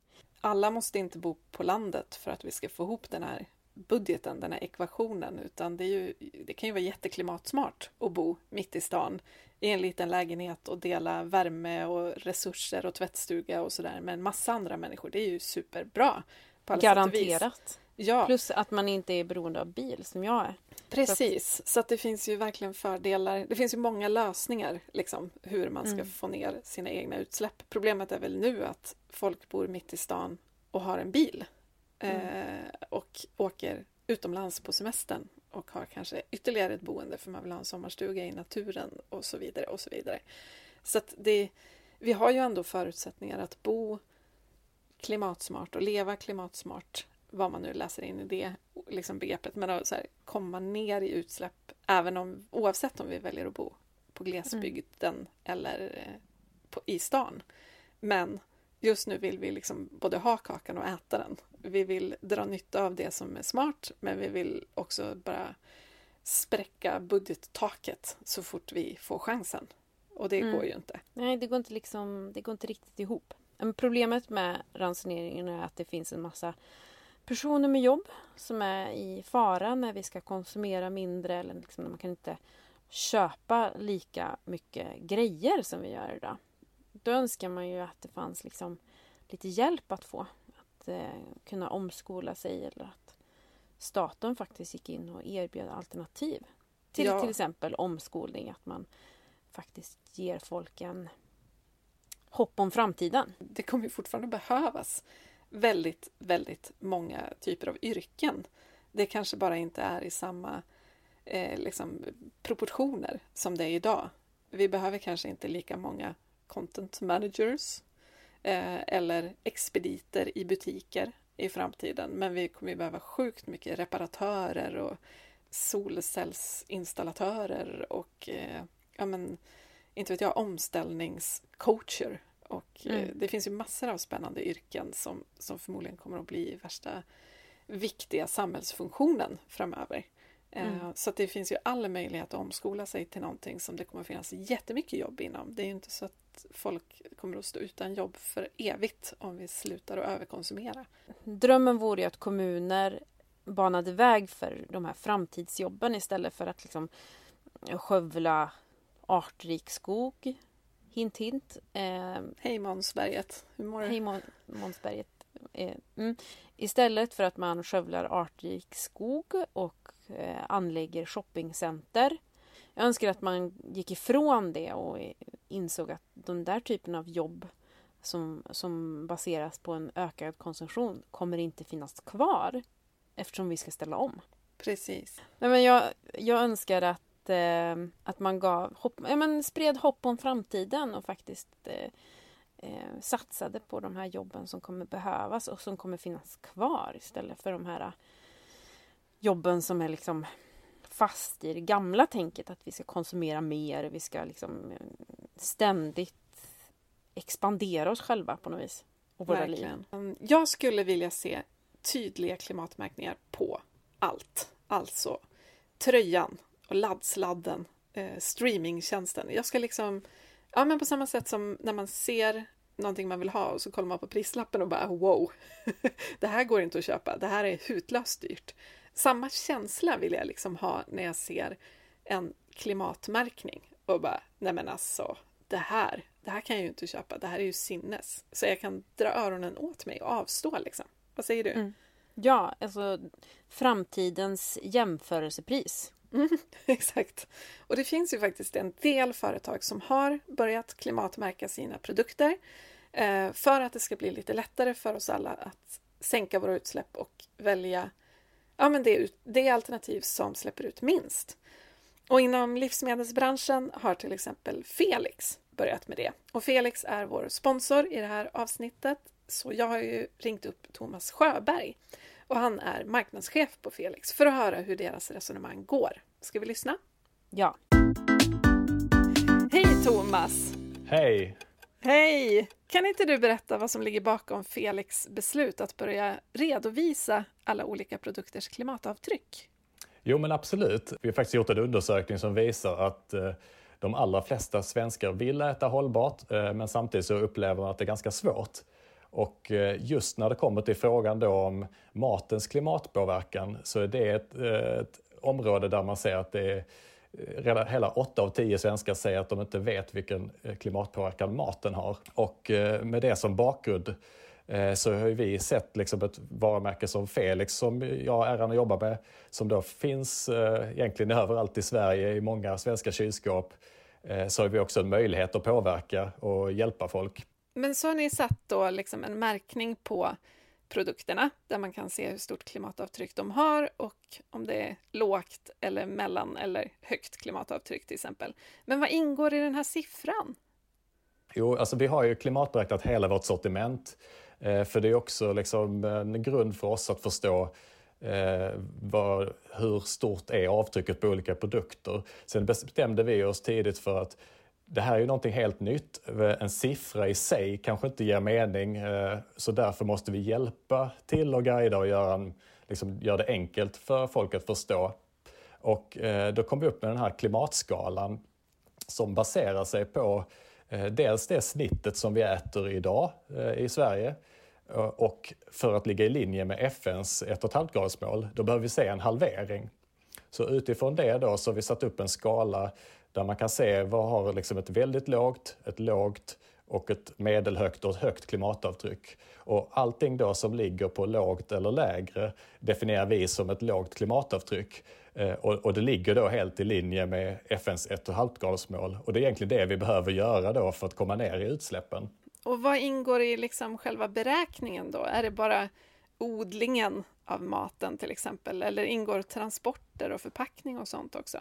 Alla måste inte bo på landet för att vi ska få ihop den här budgeten, den här ekvationen, utan det, är ju, det kan ju vara jätteklimatsmart att bo mitt i stan i en liten lägenhet och dela värme och resurser och tvättstuga och sådär med en massa andra människor. Det är ju superbra. Garanterat. Ja. Plus att man inte är beroende av bil som jag är. Precis, så att, så att det finns ju verkligen fördelar. Det finns ju många lösningar liksom hur man ska mm. få ner sina egna utsläpp. Problemet är väl nu att folk bor mitt i stan och har en bil. Mm. Eh, och åker utomlands på semestern och har kanske ytterligare ett boende för man vill ha en sommarstuga i naturen och så vidare och så vidare. Så att det, vi har ju ändå förutsättningar att bo klimatsmart och leva klimatsmart, vad man nu läser in i det liksom begreppet, men att så här, komma ner i utsläpp även om, oavsett om vi väljer att bo på glesbygden mm. eller eh, på, i stan. Men just nu vill vi liksom både ha kakan och äta den. Vi vill dra nytta av det som är smart, men vi vill också bara spräcka budgettaket så fort vi får chansen. Och det mm. går ju inte. Nej, det går inte, liksom, det går inte riktigt ihop. Men problemet med ransoneringen är att det finns en massa personer med jobb som är i fara när vi ska konsumera mindre eller liksom när man kan inte köpa lika mycket grejer som vi gör idag. Då önskar man ju att det fanns liksom lite hjälp att få. Att eh, kunna omskola sig eller att staten faktiskt gick in och erbjöd alternativ. Till ja. till exempel omskolning, att man faktiskt ger folk en hopp om framtiden. Det kommer ju fortfarande behövas väldigt, väldigt många typer av yrken. Det kanske bara inte är i samma eh, liksom, proportioner som det är idag. Vi behöver kanske inte lika många content managers eh, eller expediter i butiker i framtiden. Men vi kommer ju behöva sjukt mycket reparatörer och solcellsinstallatörer och eh, ja, men, inte vet jag, omställningscoacher. Och eh, mm. det finns ju massor av spännande yrken som, som förmodligen kommer att bli värsta viktiga samhällsfunktionen framöver. Eh, mm. Så det finns ju alla möjlighet att omskola sig till någonting som det kommer att finnas jättemycket jobb inom. Det är ju inte så att folk kommer att stå utan jobb för evigt om vi slutar att överkonsumera. Drömmen vore ju att kommuner banade väg för de här framtidsjobben istället för att liksom skövla artrik skog. Hint hint. Eh, Hej Månsberget, hur mår du? Hej Månsberget. Eh, mm. Istället för att man skövlar artrik skog och eh, anlägger shoppingcenter. Jag önskar att man gick ifrån det och insåg att den där typen av jobb som, som baseras på en ökad konsumtion kommer inte finnas kvar eftersom vi ska ställa om. Precis. Nej, men jag, jag önskar att, eh, att man gav hopp, ja, men spred hopp om framtiden och faktiskt eh, eh, satsade på de här jobben som kommer behövas och som kommer finnas kvar istället för de här eh, jobben som är liksom fast i det gamla tänket att vi ska konsumera mer, vi ska liksom eh, ständigt expandera oss själva på något vis. Och våra Verkligen. liv. Jag skulle vilja se tydliga klimatmärkningar på allt. Alltså tröjan och laddsladden, eh, streamingtjänsten. Jag ska liksom, ja men på samma sätt som när man ser någonting man vill ha och så kollar man på prislappen och bara wow, (laughs) det här går inte att köpa, det här är hutlöst dyrt. Samma känsla vill jag liksom ha när jag ser en klimatmärkning och bara, nej men alltså, det här, det här kan jag ju inte köpa, det här är ju sinnes. Så jag kan dra öronen åt mig och avstå liksom. Vad säger du? Mm. Ja, alltså framtidens jämförelsepris. Mm, (laughs) exakt. Och det finns ju faktiskt en del företag som har börjat klimatmärka sina produkter eh, för att det ska bli lite lättare för oss alla att sänka våra utsläpp och välja ja, men det, det alternativ som släpper ut minst. Och inom livsmedelsbranschen har till exempel Felix börjat med det. Och Felix är vår sponsor i det här avsnittet. Så jag har ju ringt upp Thomas Sjöberg och han är marknadschef på Felix för att höra hur deras resonemang går. Ska vi lyssna? Ja. Hej Thomas! Hej! Hej! Kan inte du berätta vad som ligger bakom Felix beslut att börja redovisa alla olika produkters klimatavtryck? Jo, men absolut. Vi har faktiskt gjort en undersökning som visar att eh, de allra flesta svenskar vill äta hållbart, eh, men samtidigt så upplever man att det är ganska svårt. Och eh, just när det kommer till frågan då om matens klimatpåverkan så är det ett, ett område där man ser att det är eh, redan hela 8 av 10 svenskar säger att de inte vet vilken eh, klimatpåverkan maten har. Och eh, med det som bakgrund så har vi sett liksom ett varumärke som Felix som jag har äran att jobba med, som då finns egentligen överallt i Sverige i många svenska kylskåp, så har vi också en möjlighet att påverka och hjälpa folk. Men så har ni satt då liksom en märkning på produkterna där man kan se hur stort klimatavtryck de har och om det är lågt eller mellan eller högt klimatavtryck till exempel. Men vad ingår i den här siffran? Jo, alltså vi har ju klimatberäknat hela vårt sortiment. Eh, för det är också liksom en grund för oss att förstå eh, var, hur stort är avtrycket på olika produkter. Sen bestämde vi oss tidigt för att det här är ju någonting helt nytt. En siffra i sig kanske inte ger mening, eh, så därför måste vi hjälpa till och guida och göra, en, liksom, göra det enkelt för folk att förstå. Och eh, då kom vi upp med den här klimatskalan som baserar sig på eh, dels det snittet som vi äter idag i Sverige och för att ligga i linje med FNs 1,5-gradsmål, då behöver vi se en halvering. Så utifrån det då så har vi satt upp en skala där man kan se vad har liksom ett väldigt lågt, ett lågt och ett medelhögt och ett högt klimatavtryck. Och allting då som ligger på lågt eller lägre definierar vi som ett lågt klimatavtryck. Eh, och, och, det ligger då helt i linje med FNs 1,5-gradsmål. Och det är egentligen det vi behöver göra då för att komma ner i utsläppen. Och vad ingår i liksom själva beräkningen då? Är det bara odlingen av maten till exempel? Eller ingår transporter och förpackning och sånt också?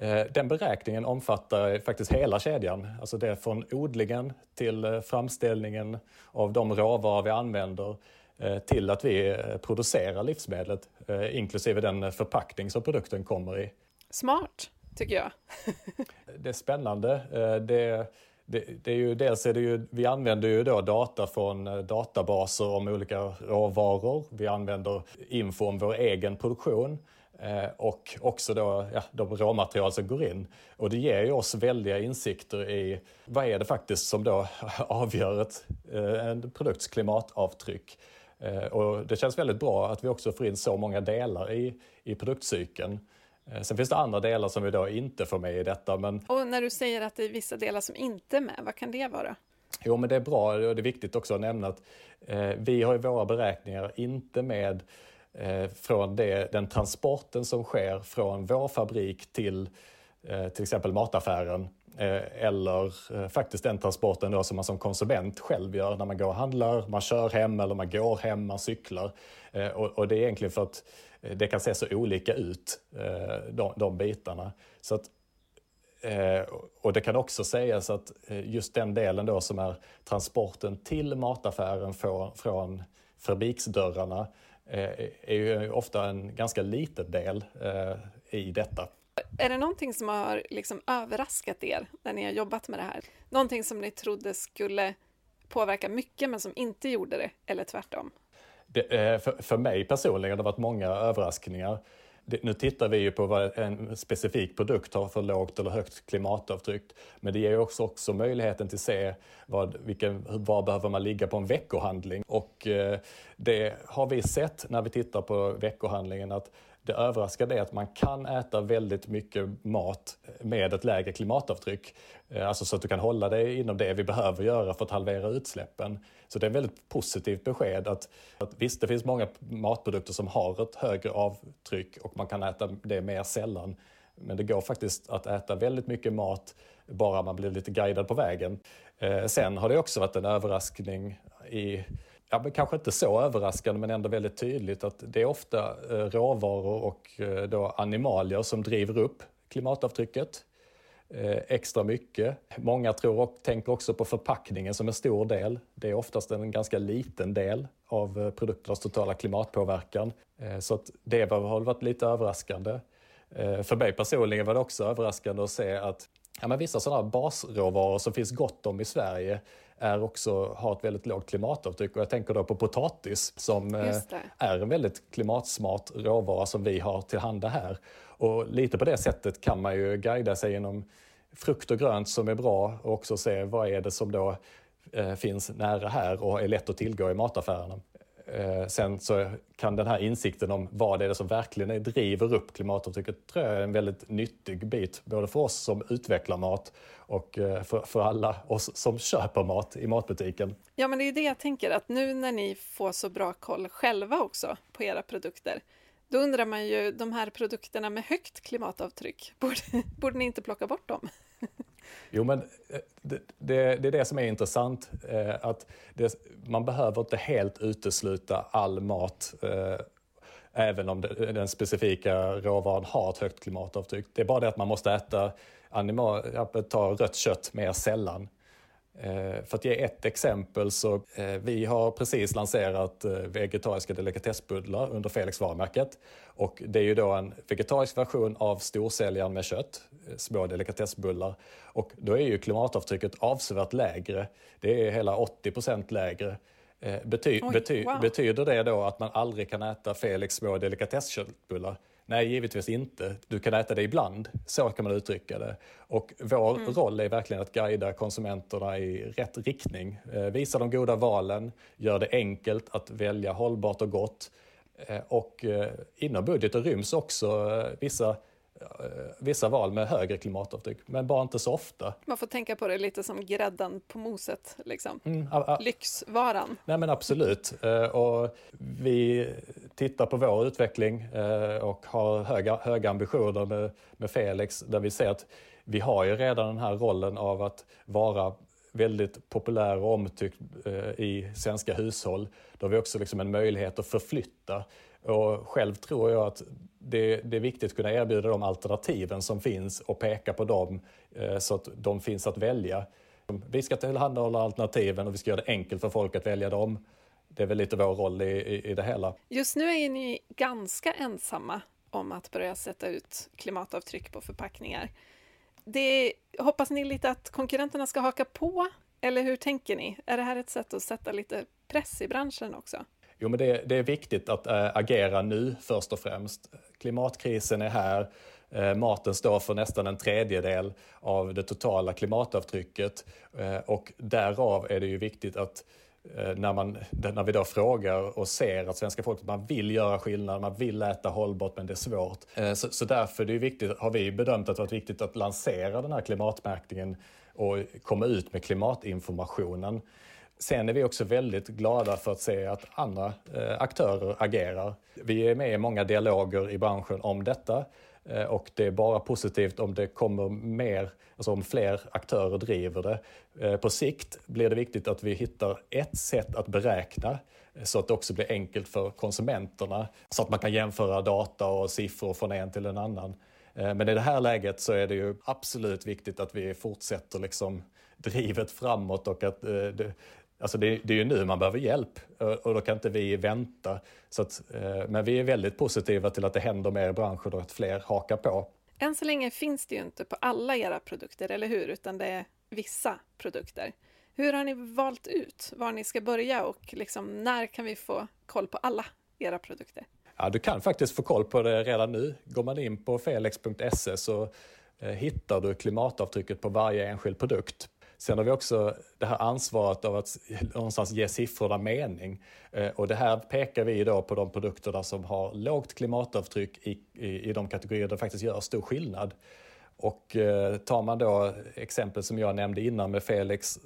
Eh, den beräkningen omfattar faktiskt hela kedjan, alltså det från odlingen till eh, framställningen av de råvaror vi använder eh, till att vi producerar livsmedlet, inklusive den förpackning som produkten kommer i. Smart, tycker jag. det är spännande. Det, det, det, är ju, dels är det ju, vi använder ju då data från databaser om olika råvaror. Vi använder info om vår egen produktion. Eh, och också då ja, de råmaterial som går in. Och det ger ju oss väldiga insikter i vad är det faktiskt som då (laughs) avgör ett, eh, en produkts klimatavtryck. Eh, och det känns väldigt bra att vi också får in så många delar i, i produktcykeln. Sen finns det andra delar som vi då inte får med i detta. Men... Och när du säger att det är vissa delar som inte är med, vad kan det vara? Jo, men det är bra och det är viktigt också att nämna att eh, vi har i våra beräkningar inte med Eh, från det, den transporten som sker från vår fabrik till eh, till exempel mataffären eh, eller faktiskt den transporten då som man som konsument själv gör när man går och handlar, man kör hem eller man går hem, man cyklar. Och, det är egentligen för att det kan se så olika ut, de, de bitarna. Så att, och det kan också sägas att just den delen då som är transporten till mataffären från, från fabriksdörrarna är ju ofta en ganska liten del eh, i detta. Är det någonting som har liksom överraskat er när ni har jobbat med det här? Någonting som ni trodde skulle påverka mycket men som inte gjorde det, eller tvärtom? Det, eh, för, för mig personligen har det varit många överraskningar nu tittar vi ju på vad en specifik produkt har för lågt eller högt klimatavtryck. Men det ger också, också möjligheten till att se vad, vilken, var behöver man ligga på en veckohandling. Och eh, det har vi sett när vi tittar på veckohandlingen att det överraskande är att man kan äta väldigt mycket mat med ett lägre klimatavtryck. Eh, alltså så att du kan hålla dig inom det vi behöver göra för att halvera utsläppen. Så det är ett väldigt positivt besked att, att visst, det finns många matprodukter som har ett högre avtryck och man kan äta det mer sällan. Men det går faktiskt att äta väldigt mycket mat bara man blir lite guidad på vägen. Eh, sen har det också varit en överraskning i ja, men kanske inte så överraskande men ändå väldigt tydligt att det är ofta eh, råvaror och eh, då animalier som driver upp klimatavtrycket eh, extra mycket. Många tror och tänker också på förpackningen som en stor del. Det är oftast en ganska liten del av produkternas totala klimatpåverkan. Så att det har varit lite överraskande. För mig personligen var det också överraskande att se att ja, men vissa sådana basråvaror som finns gott om i Sverige är också, har ett väldigt lågt klimatavtryck. Och jag tänker då på potatis som eh, är en väldigt klimatsmart råvara som vi har tillhanda här. Och lite på det sättet kan man ju guida sig genom frukt och grönt som är bra och också se vad är det som då eh, finns nära här och är lätt att tillgå i mataffärerna. Eh, sen så kan den här insikten om vad det är som verkligen driver upp klimatavtrycket tror jag är en väldigt nyttig bit, både för oss som utvecklar mat och eh, för, för alla oss som köper mat i matbutiken. Ja, men det är det jag tänker, att nu när ni får så bra koll själva också på era produkter, då undrar man ju, de här produkterna med högt klimatavtryck, (laughs) borde, borde ni inte plocka bort dem? Jo, men eh, det, det, det, är det som är intressant. Eh, att det, man behöver inte helt utesluta all mat eh, även om den specifika råvaran har ett högt klimatavtryck. Det är bara det att man måste äta animal, ta rött kött mer sällan. Eh, för att ge ett exempel så eh, vi har precis lanserat eh, vegetariska delikatessbullar under Felix varumärket. Och det är ju då en vegetarisk version av storsäljaren med kött, små delikatessbullar. Och då är ju klimatavtrycket avsevärt lägre. Det är hela 80 procent lägre. Bety Oj, bety wow. betyder det då att man aldrig kan äta Felix små delikatessköttbullar? Nej, givetvis inte. Du kan äta det ibland, så kan man uttrycka det. Och vår Mm. roll är verkligen att guida konsumenterna i rätt riktning. Eh, visa de goda valen, gör det enkelt att välja hållbart och gott. Eh, och eh, inom budgeten ryms också vissa, vissa val med högre klimatavtryck, men bara inte så ofta. Man får tänka på det lite som grädden på moset, liksom. Mm, Lyxvaran. Nej men absolut. Eh, Och vi tittar på vår utveckling eh, och har höga, höga ambitioner med, med Felix där vi ser att vi har ju redan den här rollen av att vara väldigt populär och omtyckt eh, i svenska hushåll. Då har vi också liksom en möjlighet att förflytta. Och själv tror jag att det, det är viktigt att kunna erbjuda de alternativen som finns och peka på dem eh, så att de finns att välja. Vi ska tillhandahålla alternativen och vi ska göra det enkelt för folk att välja dem. Det är väl lite vår roll i, i, i det hela. Just nu är ni ganska ensamma om att börja sätta ut klimatavtryck på förpackningar. Det, hoppas ni lite att konkurrenterna ska haka på? Eller hur tänker ni? Är det här ett sätt att sätta lite press i branschen också? Jo, men det, det är viktigt att äh, agera nu först och främst. Klimatkrisen är här. Eh, maten står för nästan en tredjedel av det totala klimatavtrycket eh, och därav är det ju viktigt att när, man, när vi då frågar och ser att svenska folket man vill göra skillnad, man vill äta hållbart men det är svårt. Så, så därför är det viktigt, har vi bedömt att det varit viktigt att lansera den här klimatmärkningen och komma ut med klimatinformationen. Sen är vi också väldigt glada för att se att andra eh, aktörer agerar. Vi är med i många dialoger i branschen om detta eh, och det är bara positivt om det kommer mer, alltså om fler aktörer driver det. Eh, på sikt blir det viktigt att vi hittar ett sätt att beräkna så att det också blir enkelt för konsumenterna så att man kan jämföra data och siffror från en till en annan. Men i det här läget så är det ju absolut viktigt att vi fortsätter liksom drivet framåt och att eh, alltså det, det är ju nu man behöver hjälp och då kan inte vi vänta. Så att, eh, men vi är väldigt positiva till att det händer mer i branschen och att fler hakar på. Än så länge finns det ju inte på alla era produkter, eller hur? Utan det är vissa produkter. Hur har ni valt ut var ni ska börja och liksom, när kan vi få koll på alla era produkter? Ja, du kan faktiskt få koll på det redan nu. Går man in på felix.se så eh, hittar du klimatavtrycket på varje enskild produkt. Sen har vi också det här ansvaret av att någonstans ge siffrorna mening. Eh, och det här pekar vi då på de produkterna som har lågt klimatavtryck i, i, i de kategorier där det faktiskt gör stor skillnad. Och eh, tar man då exempel som jag nämnde innan med Felix,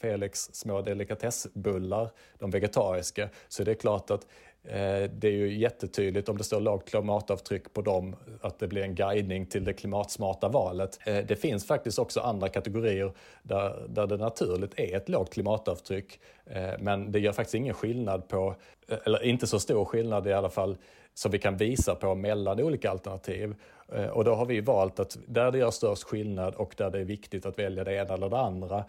Felix små delikatessbullar, de vegetariska, så är det klart att Eh, det är ju jättetydligt om det står lågt klimatavtryck på dem, att det blir en guidning till det klimatsmarta valet. Eh, det finns faktiskt också andra kategorier där, där det naturligt är ett lågt klimatavtryck, eh, men det gör faktiskt ingen skillnad på, eller inte så stor skillnad i alla fall, som vi kan visa på mellan olika alternativ. Och då har vi valt att där det gör störst skillnad och där det är viktigt att välja det ena eller det andra,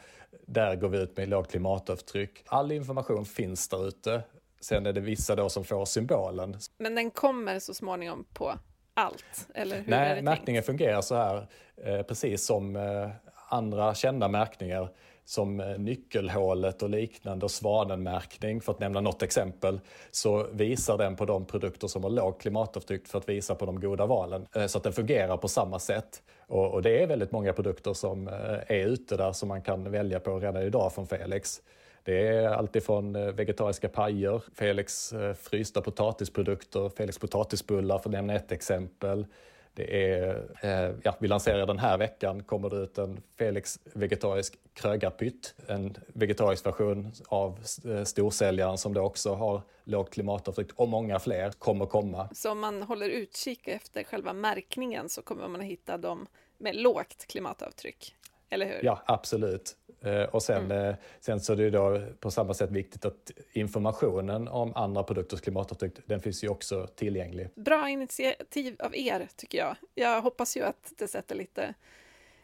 där går vi ut med lågt klimatavtryck. All information finns där ute. Sen är det vissa då som får symbolen. Men den kommer så småningom på allt, eller hur är Nej, det märkningen tänkt? fungerar så här, eh, precis som eh, andra kända märkningar som eh, nyckelhålet och liknande och svanenmärkning för att nämna något exempel så visar den på de produkter som har lågt klimatavtryck för att visa på de goda valen. Så att den fungerar på samma sätt. Och, och det är väldigt många produkter som är ute där som man kan välja på redan idag från Felix. Det är alltifrån eh, vegetariska pajer, Felix eh, frysta potatisprodukter, Felix potatisbullar för att nämna ett exempel. Det är, eh, ja, vi lanserar den här veckan, kommer det ut en Felix vegetarisk krögarpytt. En vegetarisk version av storsäljaren som då också har lågt klimatavtryck och många fler kommer komma. Så om man håller utkik efter själva märkningen så kommer man att hitta dem med lågt klimatavtryck, eller hur? Ja, absolut. Eh, Och sen, eh, sen så är det då på samma sätt viktigt att informationen om andra produkters klimatavtryck, den finns ju också tillgänglig. Bra initiativ av er, tycker jag. Jag hoppas ju att det sätter lite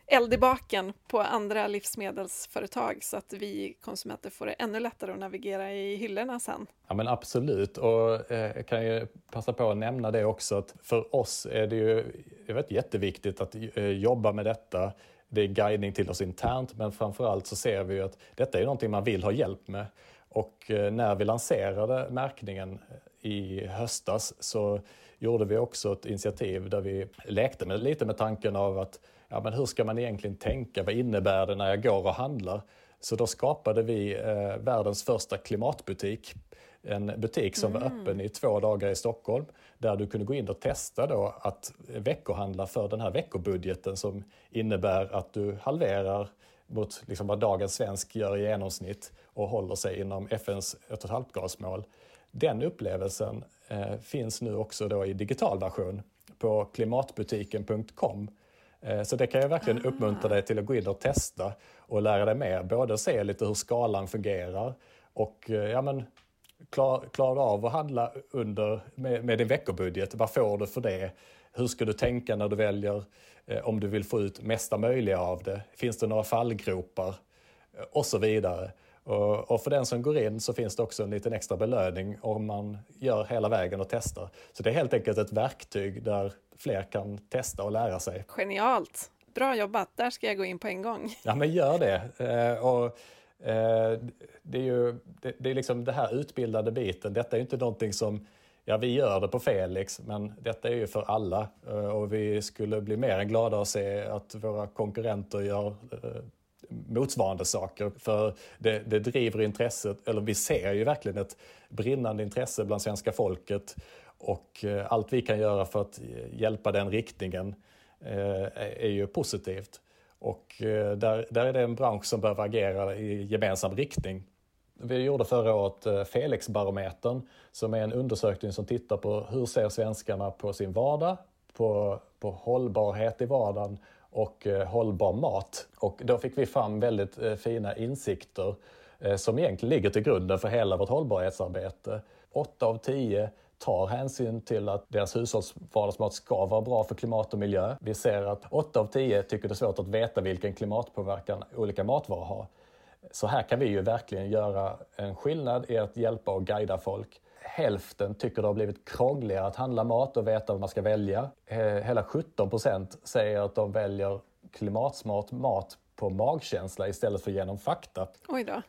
eld i baken på andra livsmedelsföretag så att vi konsumenter får det ännu lättare att navigera i hyllorna sen. Ja men absolut och eh, jag kan ju passa på att nämna det också att för oss är det ju jag vet, jätteviktigt att eh, jobba med detta. Det är guidning till oss internt men framförallt så ser vi ju att detta är någonting man vill ha hjälp med. Och eh, när vi lanserade märkningen eh, i höstas så gjorde vi också ett initiativ där vi lekte med, lite med tanken av att ja, men hur ska man egentligen tänka? Vad innebär det när jag går och handlar? Så då skapade vi eh, världens första klimatbutik. En butik som mm. var öppen i två dagar i Stockholm där du kunde gå in och testa då att veckohandla för den här veckobudgeten som innebär att du halverar mot liksom vad dagens svensk gör i genomsnitt och håller sig inom FNs 1,5-gradsmål. Den upplevelsen eh, finns nu också då i digital version på klimatbutiken.com. Eh, så det kan jag verkligen ah. uppmuntra dig till att gå in och testa och lära dig mer. Både se lite hur skalan fungerar och eh, ja, men, klar, klarar av att handla under, med, med din veckobudget? Vad får du för det? Hur ska du tänka när du väljer eh, om du vill få ut mesta möjliga av det? Finns det några fallgropar? Och så vidare. Och, och, för den som går in så finns det också en liten extra belöning om man gör hela vägen och testar. Så det är helt enkelt ett verktyg där fler kan testa och lära sig. Genialt! Bra jobbat, där ska jag gå in på en gång. Ja men gör det. Eh, och, eh, Eh, det är ju det, det, är liksom det här utbildade biten, detta är inte någonting som Ja, vi gör det på Felix, men detta är ju för alla eh, och vi skulle bli mer än glada att se att våra konkurrenter gör eh, motsvarande saker. För det, det driver intresset, eller vi ser ju verkligen ett brinnande intresse bland svenska folket och allt vi kan göra för att hjälpa den riktningen är ju positivt. Och eh, där, där är det en bransch som behöver agera i gemensam riktning. Vi gjorde förra året eh, Felixbarometern som är en undersökning som tittar på hur ser svenskarna på sin vardag, på, på hållbarhet i vardagen och eh, hållbar mat. Och då fick vi fram väldigt fina insikter som egentligen ligger till grunden för hela vårt hållbarhetsarbete. Åtta av tio tar hänsyn till att deras hushållsvardagsmat ska vara bra för klimat och miljö. Vi ser att 8 av 10 tycker det är svårt att veta vilken klimatpåverkan olika matvaror har. Så här kan vi ju verkligen göra en skillnad i att hjälpa och guida folk hälften tycker det har blivit krångligare att handla mat och veta vad man ska välja. Hela 17 procent säger att de väljer klimatsmart mat på magkänsla istället för genom fakta. Oj då.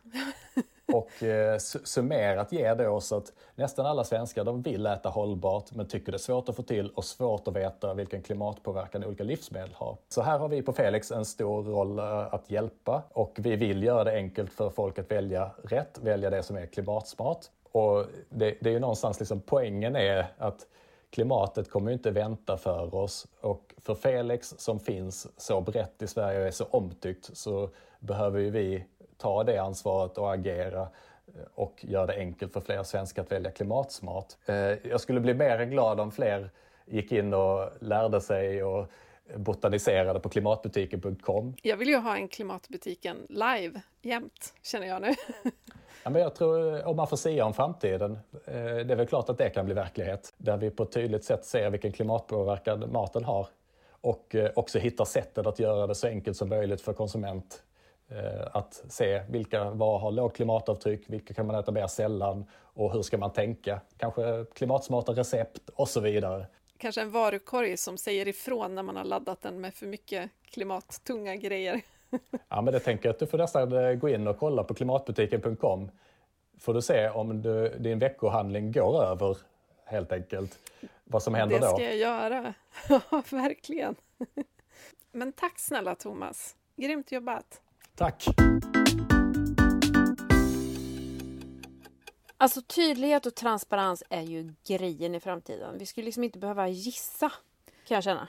(laughs) och eh, summerat ger det oss att nästan alla svenskar de vill äta hållbart men tycker det är svårt att få till och svårt att veta vilken klimatpåverkan olika livsmedel har. Så här har vi på Felix en stor roll eh, att hjälpa och vi vill göra det enkelt för folk att välja rätt, välja det som är klimatsmart. Och det, det är ju någonstans liksom poängen är att klimatet kommer inte vänta för oss och för Felix som finns så brett i Sverige och är så omtyckt så behöver ju vi ta det ansvaret och agera eh, och göra det enkelt för fler svenskar att välja klimatsmart. Eh, jag skulle bli mer glad om fler gick in och lärde sig och botaniserade på klimatbutiken.com. Jag vill ju ha en Klimatbutiken live jämt, känner jag nu. (laughs) Ja, men jag tror om man får säga om framtiden, eh, det är väl klart att det kan bli verklighet. Där vi på ett tydligt sätt ser vilken klimatpåverkan maten har och eh, också hittar sättet att göra det så enkelt som möjligt för konsument eh, att se vilka varor har lågt klimatavtryck, vilka kan man äta mer sällan och hur ska man tänka? Kanske klimatsmarta recept och så vidare. Kanske en varukorg som säger ifrån när man har laddat den med för mycket klimattunga grejer. (laughs) Ja, men det tänker jag att du får nästan eh, gå in och kolla på klimatbutiken.com. Får du se om du, din veckohandling går över helt enkelt. Vad som händer då. Det ska jag göra. (laughs) Ja, verkligen. (laughs) Men tack snälla Thomas. Grymt jobbat. Tack. Alltså tydlighet och transparens är ju grejen i framtiden. Vi skulle liksom inte behöva gissa, kan jag känna.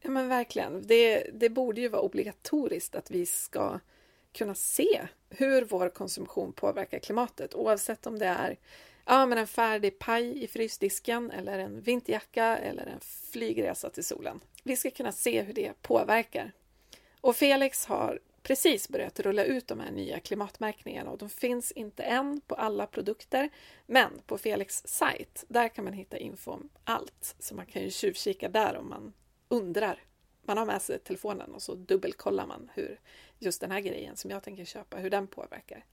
Ja men verkligen. Det, det borde ju vara obligatoriskt att vi ska kunna se hur vår konsumtion påverkar klimatet oavsett om det är ja, men en färdig paj i frysdisken eller en vinterjacka eller en flygresa till solen. Vi ska kunna se hur det påverkar. Och Felix har precis börjat rulla ut de här nya klimatmärkningarna och de finns inte än på alla produkter. Men på Felix sajt, där kan man hitta info om allt. Så man kan ju tjuvkika där om man undrar. man har med sig telefonen och så dubbelkollar man hur just den här grejen som jag tänker köpa, hur den påverkar.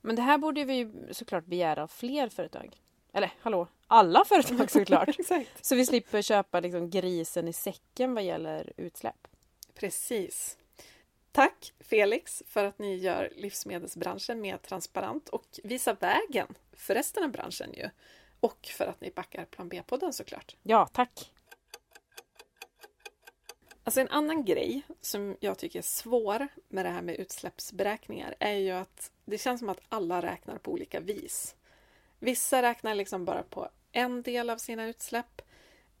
Men det här borde vi såklart begära av fler företag. Eller hallå, alla företag (laughs) såklart. Så vi slipper köpa liksom grisen i säcken vad gäller utsläpp. Precis. Tack Felix för att ni gör livsmedelsbranschen mer transparent och visar vägen för resten av branschen ju. Och för att ni backar Plan B-podden såklart. Ja, tack. Alltså en annan grej som jag tycker är svår med det här med utsläppsberäkningar är ju att det känns som att alla räknar på olika vis. Vissa räknar liksom bara på en del av sina utsläpp.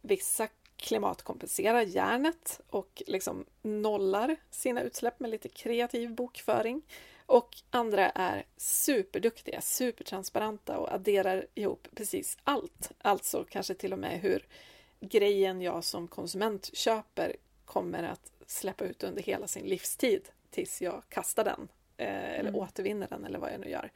Vissa klimatkompenserar järnet och liksom nollar sina utsläpp med lite kreativ bokföring. Och andra är superduktiga, supertransparenta och adderar ihop precis allt. Alltså kanske till och med hur grejen jag som konsument köper kommer att släppa ut under hela sin livstid tills jag kastar den eh, eller Mm. återvinner den eller vad jag nu gör.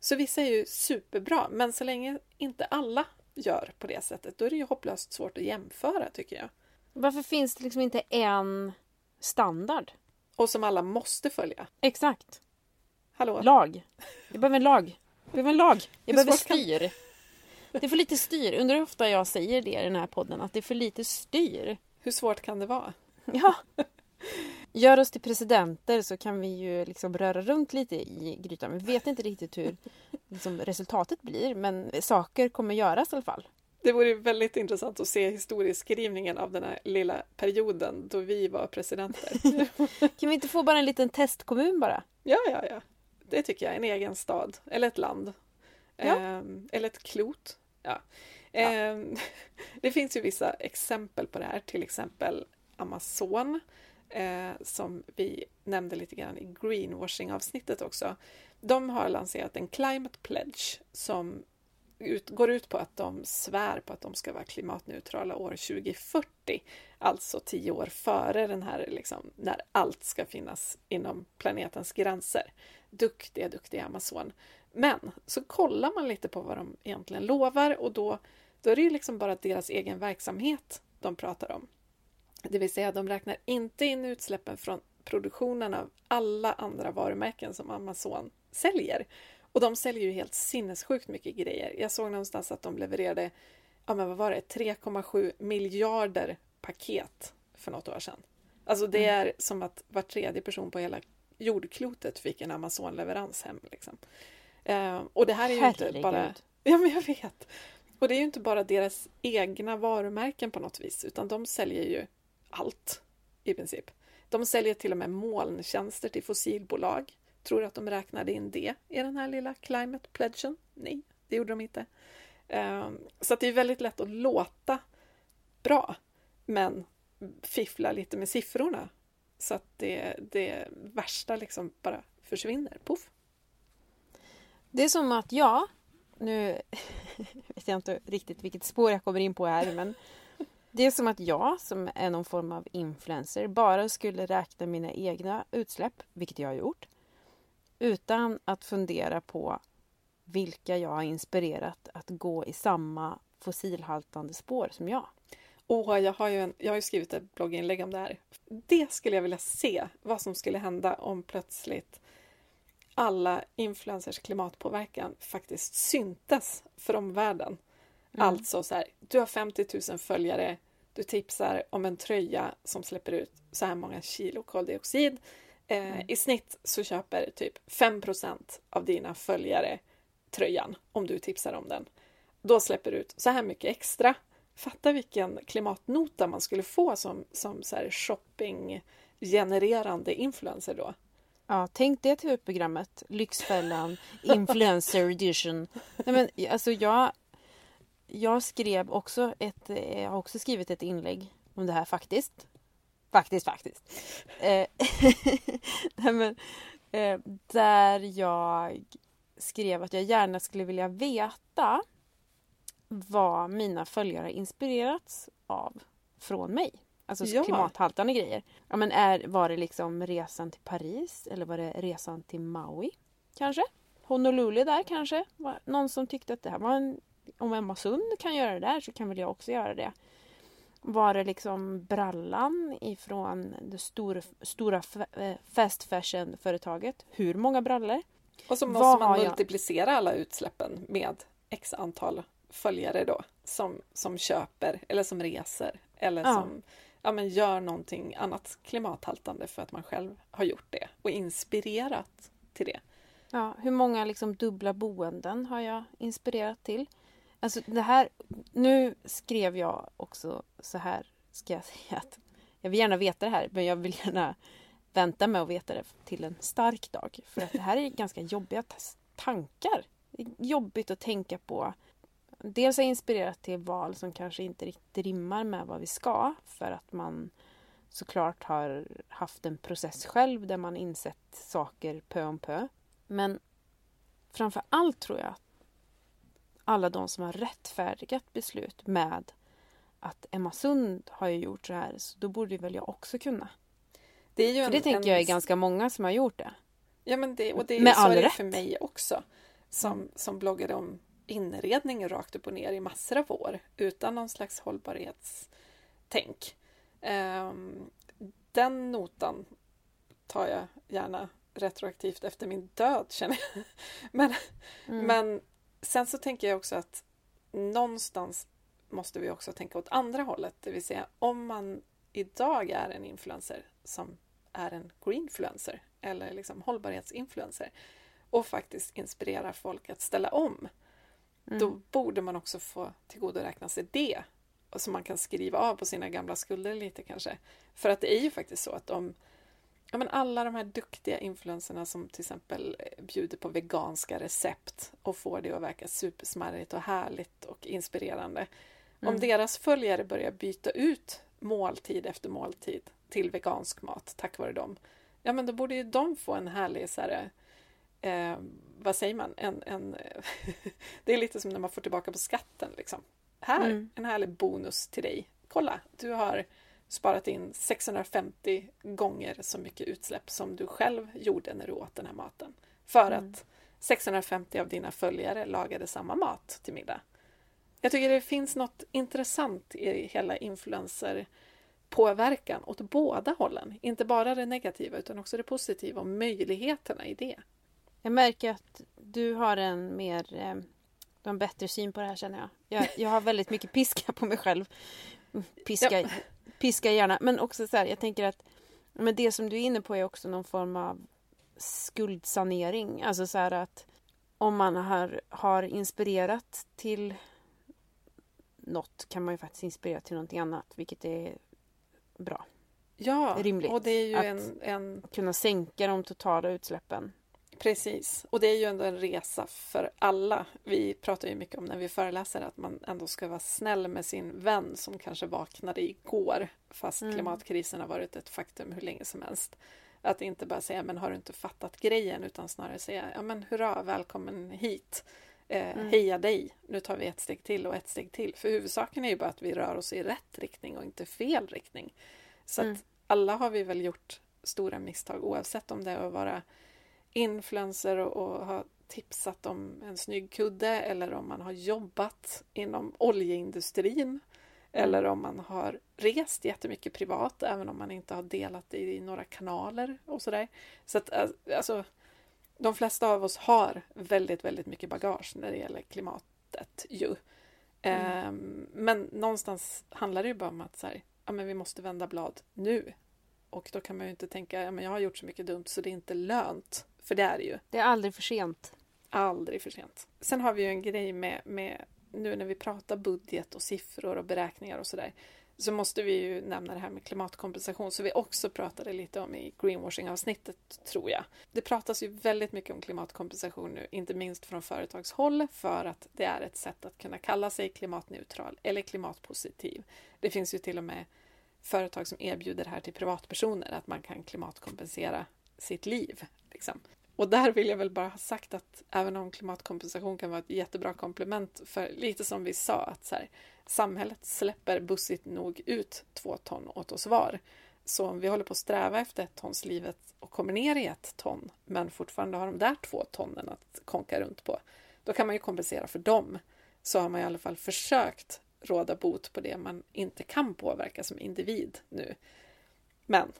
Så vissa är ju superbra, men så länge inte alla gör på det sättet, då är det ju hopplöst svårt att jämföra tycker jag. Varför finns det liksom inte en standard? Och som alla måste följa. Exakt. Hallå? Lag. Jag behöver en lag. Jag behöver en lag. Jag behöver svårt kan- styr. Det är för lite styr. Undrar hur ofta jag säger det i den här podden, att det är för lite styr. Hur svårt kan det vara? Ja. (laughs) Gör oss till presidenter så kan vi ju liksom röra runt lite i grytan. Vi vet inte riktigt hur (laughs) liksom, resultatet blir men saker kommer göras i alla fall. Det vore väldigt intressant att se historieskrivningen av den här lilla perioden då vi var presidenter. (laughs) Kan vi inte få bara en liten testkommun bara? Ja, ja, ja. Det tycker jag. En egen stad. Eller ett land. Ja. Ehm, eller ett klot. Ja. Ehm, (laughs) det finns ju vissa exempel på det här. Till exempel Amazon. Eh, som vi nämnde lite grann i greenwashing-avsnittet också. De har lanserat en climate pledge som ut, går ut på att de svär på att de ska vara klimatneutrala år 2040. Alltså tio år före den här, liksom, när allt ska finnas inom planetens gränser. Duktiga, duktiga Amazon. Men så kollar man lite på vad de egentligen lovar och då, då är det ju liksom bara deras egen verksamhet de pratar om. Det vill säga, de räknar inte in utsläppen från produktionen av alla andra varumärken som Amazon säljer. Och de säljer ju helt sinnessjukt mycket grejer. Jag såg någonstans att de levererade, ja men vad var det, 3,7 miljarder paket för något år sedan. Alltså det är som att var tredje person på hela jordklotet fick en Amazon-leverans hem. Liksom. Eh, och det här är ju inte Herregud. bara... (laughs) Ja, men jag vet. Och det är ju inte bara deras egna varumärken på något vis, utan de säljer ju allt i princip. De säljer till och med molntjänster till fossilbolag. Tror du att de räknade in det i den här lilla climate pledgen? Nej, det gjorde de inte. Ehm, så att det är väldigt lätt att låta bra, men fiffla lite med siffrorna så att det, det värsta liksom bara försvinner. Puff! Det är som att jag, nu (laughs) vet jag inte riktigt vilket spår jag kommer in på här men det är som att jag som är någon form av influencer bara skulle räkna mina egna utsläpp, vilket jag har gjort, utan att fundera på vilka jag har inspirerat att gå i samma fossilhaltande spår som jag. Åh, jag har ju en, jag har ju skrivit ett blogginlägg om det här. Det skulle jag vilja se, vad som skulle hända om plötsligt alla influencers klimatpåverkan faktiskt syntes för omvärlden. Mm. Alltså så här, du har 50 000 följare, du tipsar om en tröja som släpper ut så här många kilo koldioxid. Eh, I snitt så köper typ 5% av dina följare tröjan om du tipsar om den. Då släpper du ut så här mycket extra. Fatta vilken klimatnota man skulle få som, som så här shopping-genererande influencer då. Ja, tänk det tv-programmet. Lyxfällan, Influencer Edition. Nej, men, alltså jag, jag skrev också ett, eh, jag har också skrivit ett inlägg om det här faktiskt. Faktiskt, faktiskt. Eh, (laughs) Nej, men, eh, där jag skrev att jag gärna skulle vilja veta vad mina följare inspirerats av från mig. Alltså Ja. klimathaltande grejer. Ja, men är, var det liksom resan till Paris eller var det resan till Maui? Kanske? Honolulu där kanske? Någon som tyckte att det här var en... Om Emma Sund kan göra det där så kan väl jag också göra det. Var det liksom brallan ifrån det stora, stora eh, fast fashion-företaget? Hur många brallor? Och så måste Vad man har jag? multiplicera alla utsläppen med x antal följare då som, som köper eller som reser eller Ja. som ja, men gör någonting annat klimathaltande för att man själv har gjort det och inspirerat till det. Ja, hur många liksom dubbla boenden har jag inspirerat till? Alltså det här, nu skrev jag också så här, ska jag säga att jag vill gärna veta det här, men jag vill gärna vänta med att veta det till en stark dag. För att det här är ganska jobbiga tankar. Det är jobbigt att tänka på. Dels är jag inspirerat till val som kanske inte riktigt rimmar med vad vi ska för att man såklart har haft en process själv där man insett saker pö om pö. Men framför allt tror jag att alla de som har rättfärdigat beslut med att Emma Sund har ju gjort så här, så då borde väl jag också kunna. Det är ju För det tänker jag är ganska många som har gjort det. Ja, men det, och det, Med så all är det för mig också. Som, som bloggade om inredning rakt upp och ner i massor av år utan någon slags hållbarhetstänk. Ehm, den notan tar jag gärna retroaktivt efter min död känner jag. (laughs) Men, Mm. men sen så tänker jag också att någonstans måste vi också tänka åt andra hållet. Det vill säga om man idag är en influencer som är en greenfluencer eller liksom hållbarhetsinfluencer och faktiskt inspirerar folk att ställa om. Då Mm. borde man också få tillgodoräkna sig det. Och så man kan skriva av på sina gamla skulder lite kanske. För att det är ju faktiskt så att om ja, men alla de här duktiga influencerna som till exempel eh, bjuder på veganska recept och får det att verka supersmarrigt och härligt och inspirerande. Om Mm. deras följare börjar byta ut måltid efter måltid till vegansk mat tack vare dem. Ja men då borde ju de få en härlig så här, eh, vad säger man, en, en (laughs) det är lite som när man får tillbaka på skatten liksom. Här, Mm. en härlig bonus till dig. Kolla, du har sparat in 650 gånger så mycket utsläpp som du själv gjorde när du åt den här maten. För Mm. att 650 av dina följare lagade samma mat till middag. Jag tycker det finns något intressant i hela influencerpåverkan åt båda hållen. Inte bara det negativa utan också det positiva och möjligheterna i det. Jag märker att du har en mer eh, du har en bättre syn på det här känner jag. Jag, jag har väldigt mycket piska på mig själv. Piska, piska gärna. Men också så här, jag tänker att men det som du är inne på är också någon form av skuldsanering. Alltså så här att om man har, har inspirerat till något kan man ju faktiskt inspirera till någonting annat, vilket är bra. Ja, Rimligt och det är ju att- en, en Kunna sänka de totala utsläppen. Precis, och det är ju ändå en resa för alla. Vi pratar ju mycket om när vi föreläser att man ändå ska vara snäll med sin vän som kanske vaknade igår fast Mm. klimatkrisen har varit ett faktum hur länge som helst. Att inte bara säga men har du inte fattat grejen utan snarare säga ja men hurra, välkommen hit. Eh, Mm. Heja dig, nu tar vi ett steg till och ett steg till. För huvudsaken är ju bara att vi rör oss i rätt riktning och inte fel riktning. Så Mm. att alla har vi väl gjort stora misstag oavsett om det är att vara influencer och, och ha tipsat om en snygg kudde eller om man har jobbat inom oljeindustrin eller om man har rest jättemycket privat även om man inte har delat det i några kanaler och sådär. Så att alltså, de flesta av oss har väldigt, väldigt mycket bagage när det gäller klimatet ju. Mm. Ehm, men någonstans handlar det ju bara om att så här, ja, men vi måste vända blad nu. Och då kan man ju inte tänka, ja, men jag har gjort så mycket dumt så det är inte lönt. För det är det ju. Det är aldrig för sent. Aldrig för sent. Sen har vi ju en grej med, med nu när vi pratar budget och siffror och beräkningar och sådär. Så måste vi ju nämna det här med klimatkompensation som vi också pratade lite om i greenwashing-avsnittet tror jag. Det pratas ju väldigt mycket om klimatkompensation nu, inte minst från företagshåll för att det är ett sätt att kunna kalla sig klimatneutral eller klimatpositiv. Det finns ju till och med företag som erbjuder det här till privatpersoner, att man kan klimatkompensera sitt liv. Liksom. Och där vill jag väl bara ha sagt att även om klimatkompensation kan vara ett jättebra komplement för lite som vi sa att så här, samhället släpper bussigt nog ut två ton åt oss var. Så om vi håller på att sträva efter ett tons livet och kommer ner i ett ton men fortfarande har de där två tonnen att konka runt på, då kan man ju kompensera för dem. Så har man i alla fall försökt råda bot på det man inte kan påverka som individ nu. Men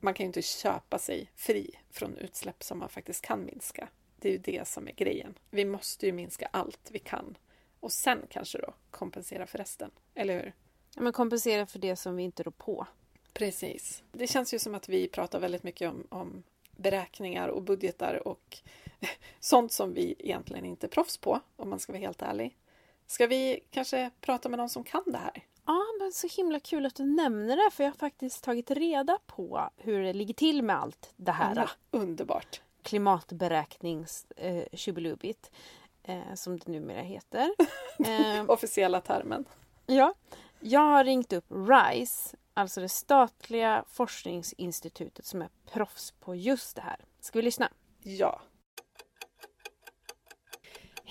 man kan ju inte köpa sig fri från utsläpp som man faktiskt kan minska. Det är ju det som är grejen. Vi måste ju minska allt vi kan och sen kanske då kompensera för resten, eller hur? Ja, men kompensera för det som vi inte rår på. Precis. Det känns ju som att vi pratar väldigt mycket om, om beräkningar och budgetar och (laughs) sånt som vi egentligen inte är proffs på, om man ska vara helt ärlig. Ska vi kanske prata med någon som kan det här? Ja, men så himla kul att du nämner det, för jag har faktiskt tagit reda på hur det ligger till med allt det här. Ja, underbart! Klimatberäknings eh, eh, som det numera heter. (laughs) Eh, Officiella termen. Ja, jag har ringt upp RISE, alltså det statliga forskningsinstitutet som är proffs på just det här. Ska vi lyssna? Ja.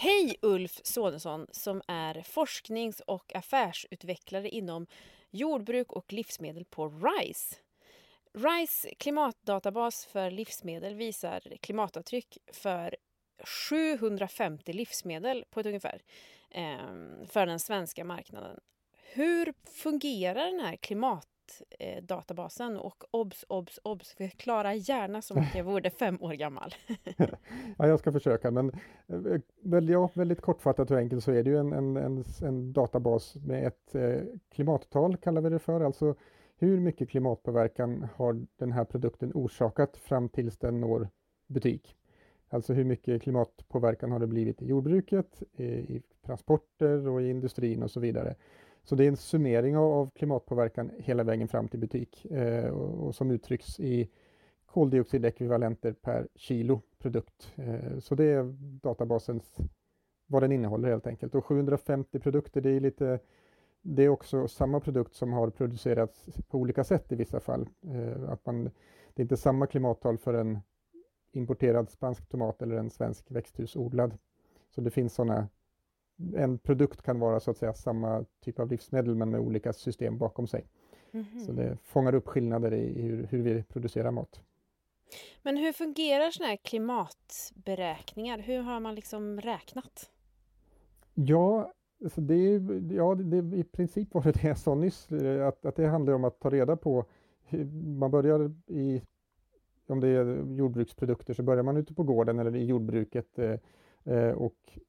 Hej Ulf Sonesson som är forsknings och affärsutvecklare inom jordbruk och livsmedel på RISE. RISE klimatdatabas för livsmedel visar klimatavtryck för 750 livsmedel på ett ungefär ehm, för den svenska marknaden. Hur fungerar den här Eh, databasen Och obs, obs, obs, förklara gärna som att jag vore fem år gammal. (laughs) ja, jag ska försöka, men eh, väl, ja, väldigt kortfattat och enkelt så är det ju en, en, en, en databas med ett eh, klimattal, kallar vi det för, alltså hur mycket klimatpåverkan har den här produkten orsakat fram tills den når butik? Alltså hur mycket klimatpåverkan har det blivit i jordbruket, i transporter och i industrin och så vidare. Så det är en summering av klimatpåverkan hela vägen fram till butik eh, och, och, som uttrycks i koldioxidekvivalenter per kilo produkt. Eh, så det är databasens, vad den innehåller helt enkelt. Och 750 produkter, det är lite det är också samma produkt som har producerats på olika sätt i vissa fall. Eh, att man, det är inte samma klimattal för en importerad spansk tomat eller en svensk växthusodlad. Så det finns sådana en produkt kan vara så att säga samma typ av livsmedel men med olika system bakom sig. Mm -hmm. Så det fångar upp skillnader i hur, hur, vi producerar mat. Men hur fungerar sådana här klimatberäkningar? Hur har man liksom räknat? Ja, alltså det, ja det, i princip var det det jag sa nyss, att, att det handlar om att ta reda på man börjar i om det är jordbruksprodukter så börjar man ute på gården eller i jordbruket eh, eh, och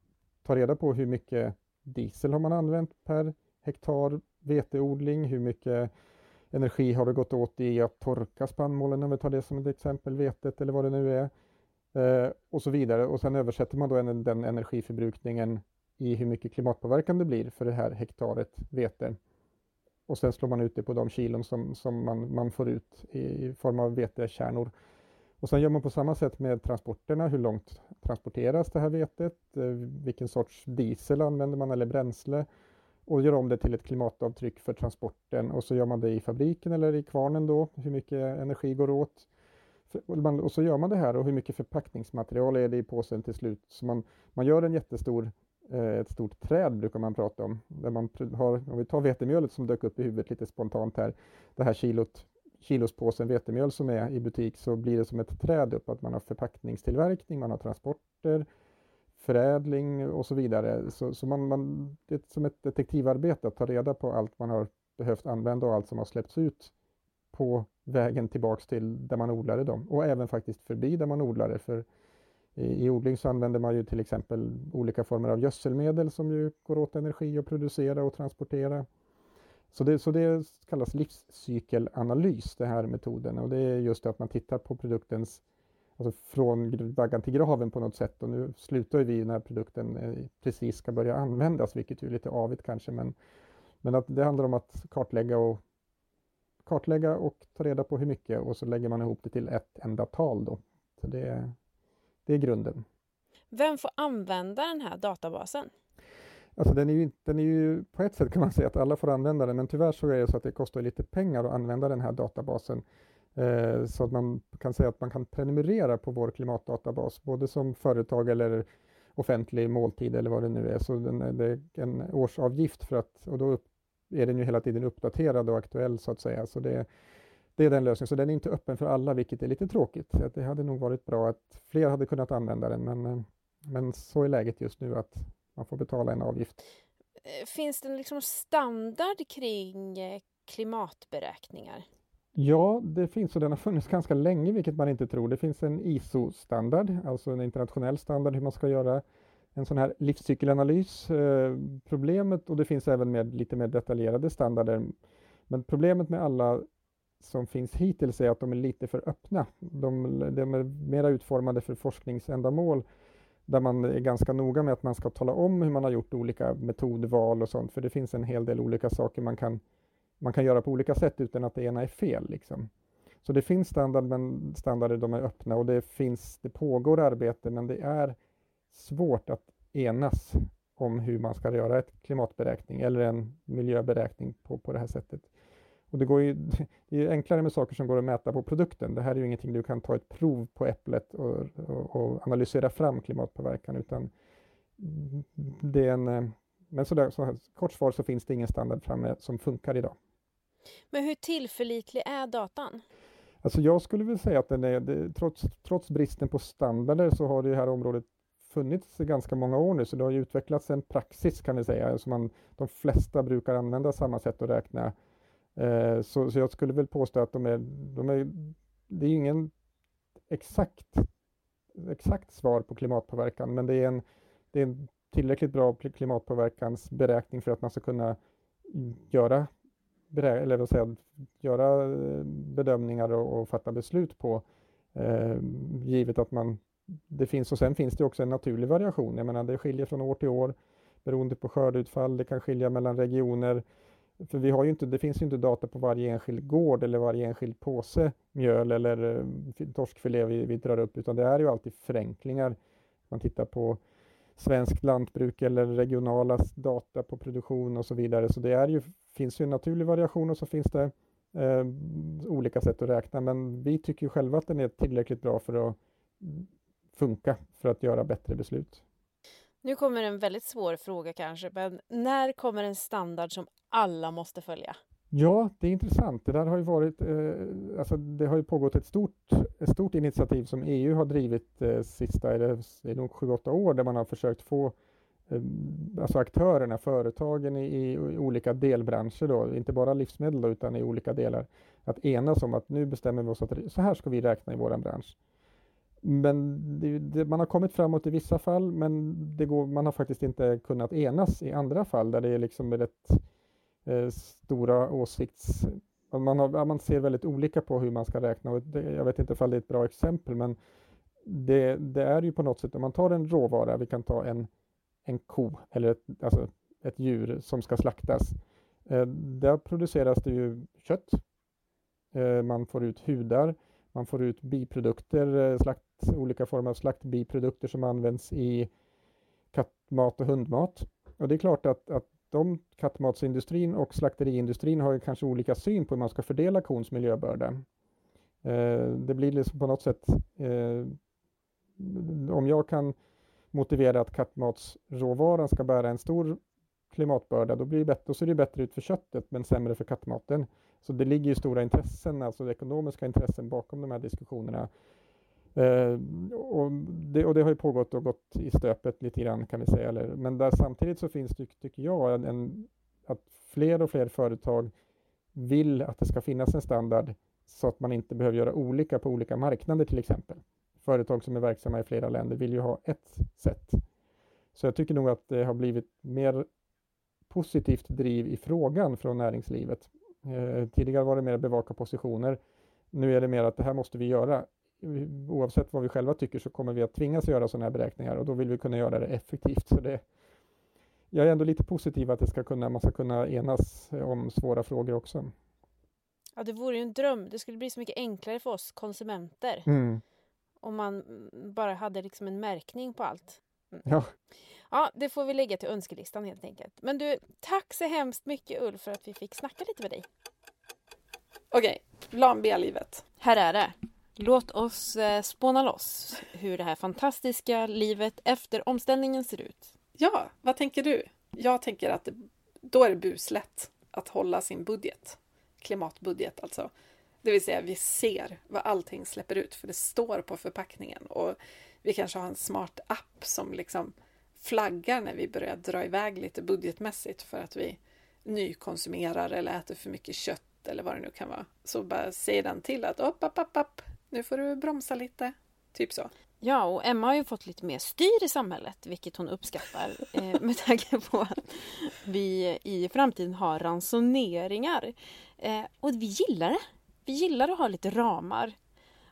ta reda på hur mycket diesel har man använt per hektar veteodling, hur mycket energi har det gått åt i att torka spannmålen, om vi tar det som ett exempel, vetet eller vad det nu är. Eh, och så vidare. Och sen översätter man då en, den energiförbrukningen i hur mycket klimatpåverkan det blir för det här hektaret vete. Och sen slår man ut det på de kilon som, som man, man får ut i, i form av vetekärnor. Och sen gör man på samma sätt med transporterna. Hur långt transporteras det här vetet? Eh, vilken sorts diesel använder man eller bränsle? Och gör om det till ett klimatavtryck för transporten och så gör man det i fabriken eller i kvarnen då. Hur mycket energi går åt? Och så gör man det här och hur mycket förpackningsmaterial är det i påsen till slut. Så man, man gör en jättestor eh, ett stort träd brukar man prata om. Där man har, om vi tar vetemjölet som dök upp i huvudet lite spontant här, det här kilot kilospåsen vetemjöl som är i butik så blir det som ett träd upp att man har förpackningstillverkning, man har transporter, förädling och så vidare. Så, så man, man, det är som ett detektivarbete att ta reda på allt man har behövt använda och allt som har släppts ut på vägen tillbaks till där man odlade dem och även faktiskt förbi där man odlade. För i, i odling så använder man ju till exempel olika former av gödselmedel som ju går åt energi att producera och transportera. Så det, så det kallas livscykelanalys, den här metoden. Och det är just det att man tittar på produktens, alltså från vaggan till graven på något sätt. Och nu slutar vi när produkten eh, precis ska börja användas, vilket är lite avigt kanske. Men, men att det handlar om att kartlägga och kartlägga och ta reda på hur mycket och så lägger man ihop det till ett enda tal. Då. Så det, det är grunden. Vem får använda den här databasen? Alltså den är, ju, den är ju, på ett sätt kan man säga att alla får använda den, men tyvärr så är det så att det kostar lite pengar att använda den här databasen. Eh, så att man kan säga att man kan prenumerera på vår klimatdatabas, både som företag eller offentlig måltid eller vad det nu är. Så den, det är en årsavgift för att, och då är den ju hela tiden uppdaterad och aktuell så att säga. Så det, det är den lösningen. Så den är inte öppen för alla, vilket är lite tråkigt. Det hade nog varit bra att fler hade kunnat använda den, men, eh, men så är läget just nu att man får betala en avgift. Eh, finns det liksom standard kring eh, klimatberäkningar? Ja, det finns och den har funnits ganska länge, vilket man inte tror. Det finns en ISO-standard, alltså en internationell standard hur man ska göra en sån här livscykelanalys. Eh, problemet, och det finns även med lite mer detaljerade standarder, men problemet med alla som finns hittills är att de är lite för öppna. De, de är mera utformade för forskningsändamål där man är ganska noga med att man ska tala om hur man har gjort olika metodval och sånt, för det finns en hel del olika saker man kan, man kan göra på olika sätt utan att det ena är fel. Liksom. Så det finns standard, men standarder de är öppna och det, finns, det pågår arbete, men det är svårt att enas om hur man ska göra ett klimatberäkning eller en miljöberäkning på, på det här sättet. Och det, går ju, (laughs) det är enklare med saker som går att mäta på produkten. Det här är ju ingenting du kan ta ett prov på äpplet och, och, och analysera fram klimatpåverkan utan det är en, eh, men sådär, så här, kort svar så finns det ingen standard framme som funkar idag. Men hur tillförlitlig är datan? Alltså jag skulle vilja säga att den är, det, trots, trots bristen på standarder så har det här området funnits i ganska många år nu, så det har utvecklats en praxis kan vi säga. Alltså man, de flesta brukar använda samma sätt att räkna Eh, så, så jag skulle väl påstå att de är, de är det är ingen exakt, exakt svar på klimatpåverkan, men det är en, det är en tillräckligt bra klimatpåverkansberäkning för att man ska kunna göra, eller vad säga, göra eh, bedömningar och, och fatta beslut på, eh, givet att man det finns och sen finns det också en naturlig variation. Jag menar, det skiljer från år till år beroende på skördeutfall. Det kan skilja mellan regioner. För vi har ju inte, det finns ju inte data på varje enskild gård eller varje enskild påse mjöl eller eh, torskfilé vi, vi drar upp, utan det är ju alltid förenklingar. Man tittar på svenskt lantbruk eller regionala data på produktion och så vidare. Så det är ju, finns ju en naturlig variation och så finns det eh, olika sätt att räkna. Men vi tycker ju själva att den är tillräckligt bra för att mm, funka för att göra bättre beslut. Nu kommer en väldigt svår fråga kanske, men när kommer en standard som alla måste följa? Ja, det är intressant. Det där har ju varit, eh, alltså det har ju pågått ett stort, ett stort initiativ som EU har drivit eh, sista, är det, är nog sju, åtta år, där man har försökt få eh, alltså aktörerna, företagen i, i, olika delbranscher, då, inte bara livsmedel då, utan i olika delar, att enas om att nu bestämmer vi oss att så här ska vi räkna i vår bransch. Men det, det, man har kommit framåt i vissa fall, men går, man har faktiskt inte kunnat enas i andra fall där det är liksom rätt eh, stora åsikts... Man, har, man ser väldigt olika på hur man ska räkna. Och det, jag vet inte ifall det är ett bra exempel, men det, det, är ju på något sätt, om man tar en råvara, vi kan ta en, en ko eller ett, alltså ett djur som ska slaktas. Eh, där produceras det ju kött. Eh, man får ut hudar, man får ut biprodukter, eh, slakt, olika former av slaktbiprodukter som används i kattmat och hundmat. Och det är klart att, att de kattmatsindustrin och slakteriindustrin har kanske olika syn på hur man ska fördela kons miljöbörda. Eh, det blir liksom på något sätt, eh, om jag kan motivera att kattmatsråvaran ska bära en stor klimatbörda, då, blir det bättre, då ser det bättre ut för köttet men sämre för kattmaten. Så det ligger ju stora intressen, alltså ekonomiska intressen bakom de här diskussionerna. Eh, och, det, och, det, har ju pågått och gått i stöpet lite grann kan vi säga. Eller, men där samtidigt så finns det, tycker jag, en, en, att fler och fler företag vill att det ska finnas en standard så att man inte behöver göra olika på olika marknader till exempel. Företag som är verksamma i flera länder vill ju ha ett sätt. Så jag tycker nog att det har blivit mer positivt driv i frågan från näringslivet. Eh, tidigare var det mer bevaka positioner. Nu är det mer att det här måste vi göra oavsett vad vi själva tycker så kommer vi att tvingas göra sådana här beräkningar och då vill vi kunna göra det effektivt. Så det, jag är ändå lite positiv att det ska kunna, man ska kunna enas om svåra frågor också. Ja, det vore ju en dröm. Det skulle bli så mycket enklare för oss konsumenter. Mm. Om man bara hade liksom en märkning på allt. Mm. Ja. ja, det får vi lägga till önskelistan helt enkelt. Men du, tack så hemskt mycket Ulf för att vi fick snacka lite med dig. Okej, plan B-livet. Här är det. Låt oss eh, spåna loss hur det här fantastiska livet efter omställningen ser ut. Ja, vad tänker du? Jag tänker att då är det buslätt att hålla sin budget. Klimatbudget alltså. Det vill säga vi ser vad allting släpper ut för det står på förpackningen och vi kanske har en smart app som liksom flaggar när vi börjar dra iväg lite budgetmässigt för att vi nykonsumerar eller äter för mycket kött eller vad det nu kan vara. Så bara säger den till att upp, upp, upp, upp, nu får du bromsa lite. Typ så. Ja, och Emma har ju fått lite mer styr i samhället, vilket hon uppskattar (laughs) eh, med tanke på att vi i framtiden har ransoneringar. Eh, och vi gillar det. Vi gillar att ha lite ramar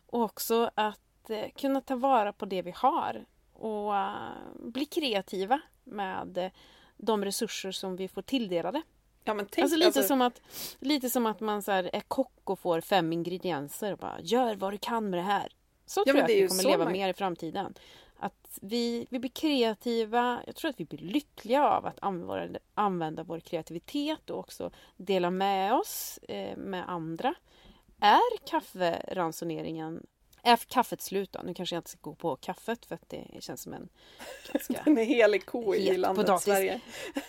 och också att eh, kunna ta vara på det vi har och uh, bli kreativa med uh, de resurser som vi får tilldelade. Ja, tänk, Alltså lite, alltså, som att, lite som att man så här, är kock och får fem ingredienser och bara gör vad du kan med det här. Så Ja, tror jag att vi kommer leva man- mer i framtiden. Att vi, vi blir kreativa. Jag tror att vi blir lyckliga av att använda, använda vår kreativitet och också dela med oss eh, med andra. Är kafferansoneringen är kaffet slut då? Nu kanske jag inte ska gå på kaffet för att det känns som en ganska (laughs) en helig ko i landet potatis. Sverige. (laughs)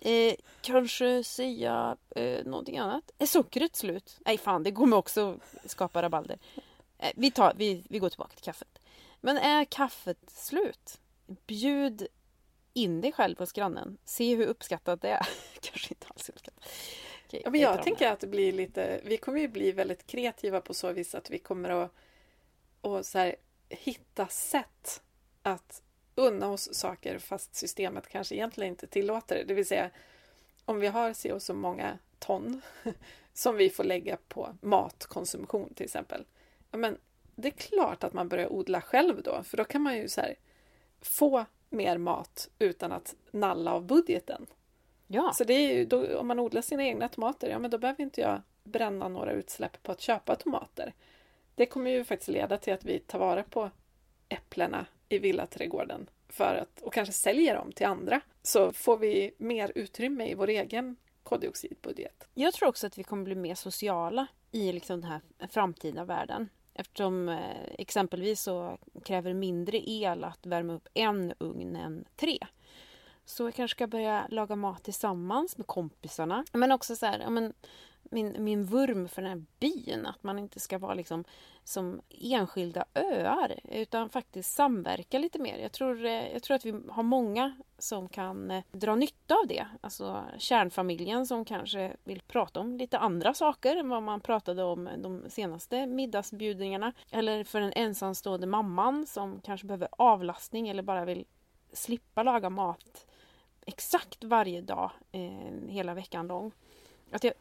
Eh, kanske säga eh, någonting annat. Är sockret slut? Nej fan, det kommer också skapa rabalder. Eh, vi, tar, vi, vi går tillbaka till kaffet. Men är kaffet slut? Bjud in dig själv hos grannen. Se hur uppskattat det är. (laughs) kanske inte alls uppskattat. Okej, Ja, men jag tänker att det blir lite, vi kommer ju bli väldigt kreativa på så vis att vi kommer att och så här, hitta sätt att unna oss saker fast systemet kanske egentligen inte tillåter det. Det vill säga om vi har så och så många ton (laughs) som vi får lägga på matkonsumtion till exempel. Ja, men det är klart att man börjar odla själv då, för då kan man ju så här, få mer mat utan att nalla av budgeten. Ja, Så det är ju, då, om man odlar sina egna tomater, ja men då behöver inte jag bränna några utsläpp på att köpa tomater. Det kommer ju faktiskt leda till att vi tar vara på äpplena i villaträdgården för att, och kanske säljer dem till andra. Så får vi mer utrymme i vår egen koldioxidbudget. Jag tror också att vi kommer bli mer sociala i liksom den här framtida världen. Eftersom eh, exempelvis så kräver det mindre el att värma upp en ugn än tre. Så jag kanske ska börja laga mat tillsammans med kompisarna. Men också så här, ja, men min, min vurm för den här byn. Att man inte ska vara liksom som enskilda öar utan faktiskt samverka lite mer. Jag tror, eh, jag tror att vi har många som kan eh, dra nytta av det. Alltså kärnfamiljen som kanske vill prata om lite andra saker än vad man pratade om de senaste middagsbjudningarna. Eller för den ensamstående mamman som kanske behöver avlastning eller bara vill slippa laga mat exakt varje dag eh, hela veckan lång. Att jag,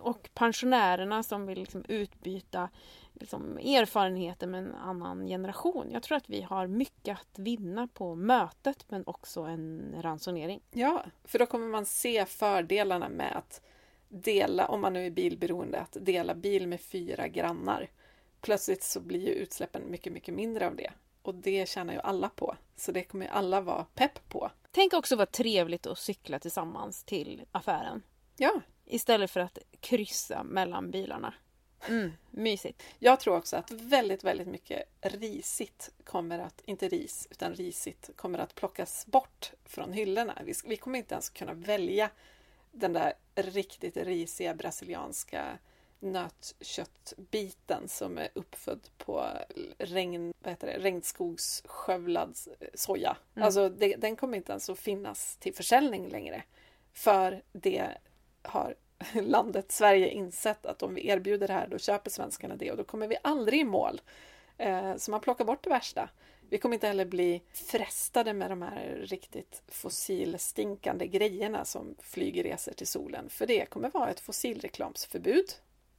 och pensionärerna som vill liksom utbyta liksom, erfarenheter med en annan generation. Jag tror att vi har mycket att vinna på mötet men också en ransonering. Ja, för då kommer man se fördelarna med att dela, om man nu är bilberoende, att dela bil med fyra grannar. Plötsligt så blir ju utsläppen mycket, mycket mindre av det. Och det tjänar ju alla på. Så det kommer ju alla vara pepp på. Tänk också vad trevligt att cykla tillsammans till affären. Ja, Istället för att kryssa mellan bilarna. Mm, mysigt. jag tror också att väldigt, väldigt mycket risigt kommer att, inte ris, utan risigt kommer att plockas bort från hyllorna. Vi, vi kommer inte ens kunna välja den där riktigt risiga brasilianska nötköttbiten som är uppfödd på regn, vad heter det, regnskogsskövlad soja. Mm. Alltså det, den kommer inte ens att finnas till försäljning längre. För det har (laughs) landet Sverige insett att om vi erbjuder det här då köper svenskarna det och då kommer vi aldrig i mål. Eh, Så man plockar bort det värsta. Vi kommer inte heller bli frestade med de här riktigt fossilstinkande grejerna som flygresor till solen. För det kommer vara ett fossilreklamsförbud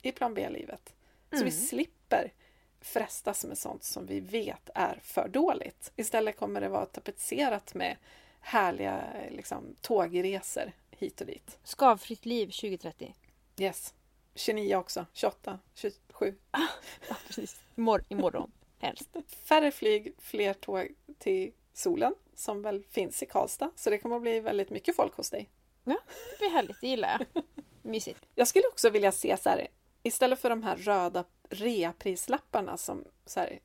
i plan B-livet. Så vi slipper frestas med sånt som vi vet är för dåligt. Istället kommer det vara tapetserat med härliga liksom, tågresor hit och dit. Skavfritt liv 2030. Yes. 29 också. 28, 27. Ja, precis. Imor- imorgon, helst. Färre flyg, fler tåg till solen som väl finns i Karlstad. Så det kommer att bli väldigt mycket folk hos dig. Det blir härligt, det gillar jag. Mysigt. Jag skulle också vilja se så här, istället för de här röda reaprislapparna som så här,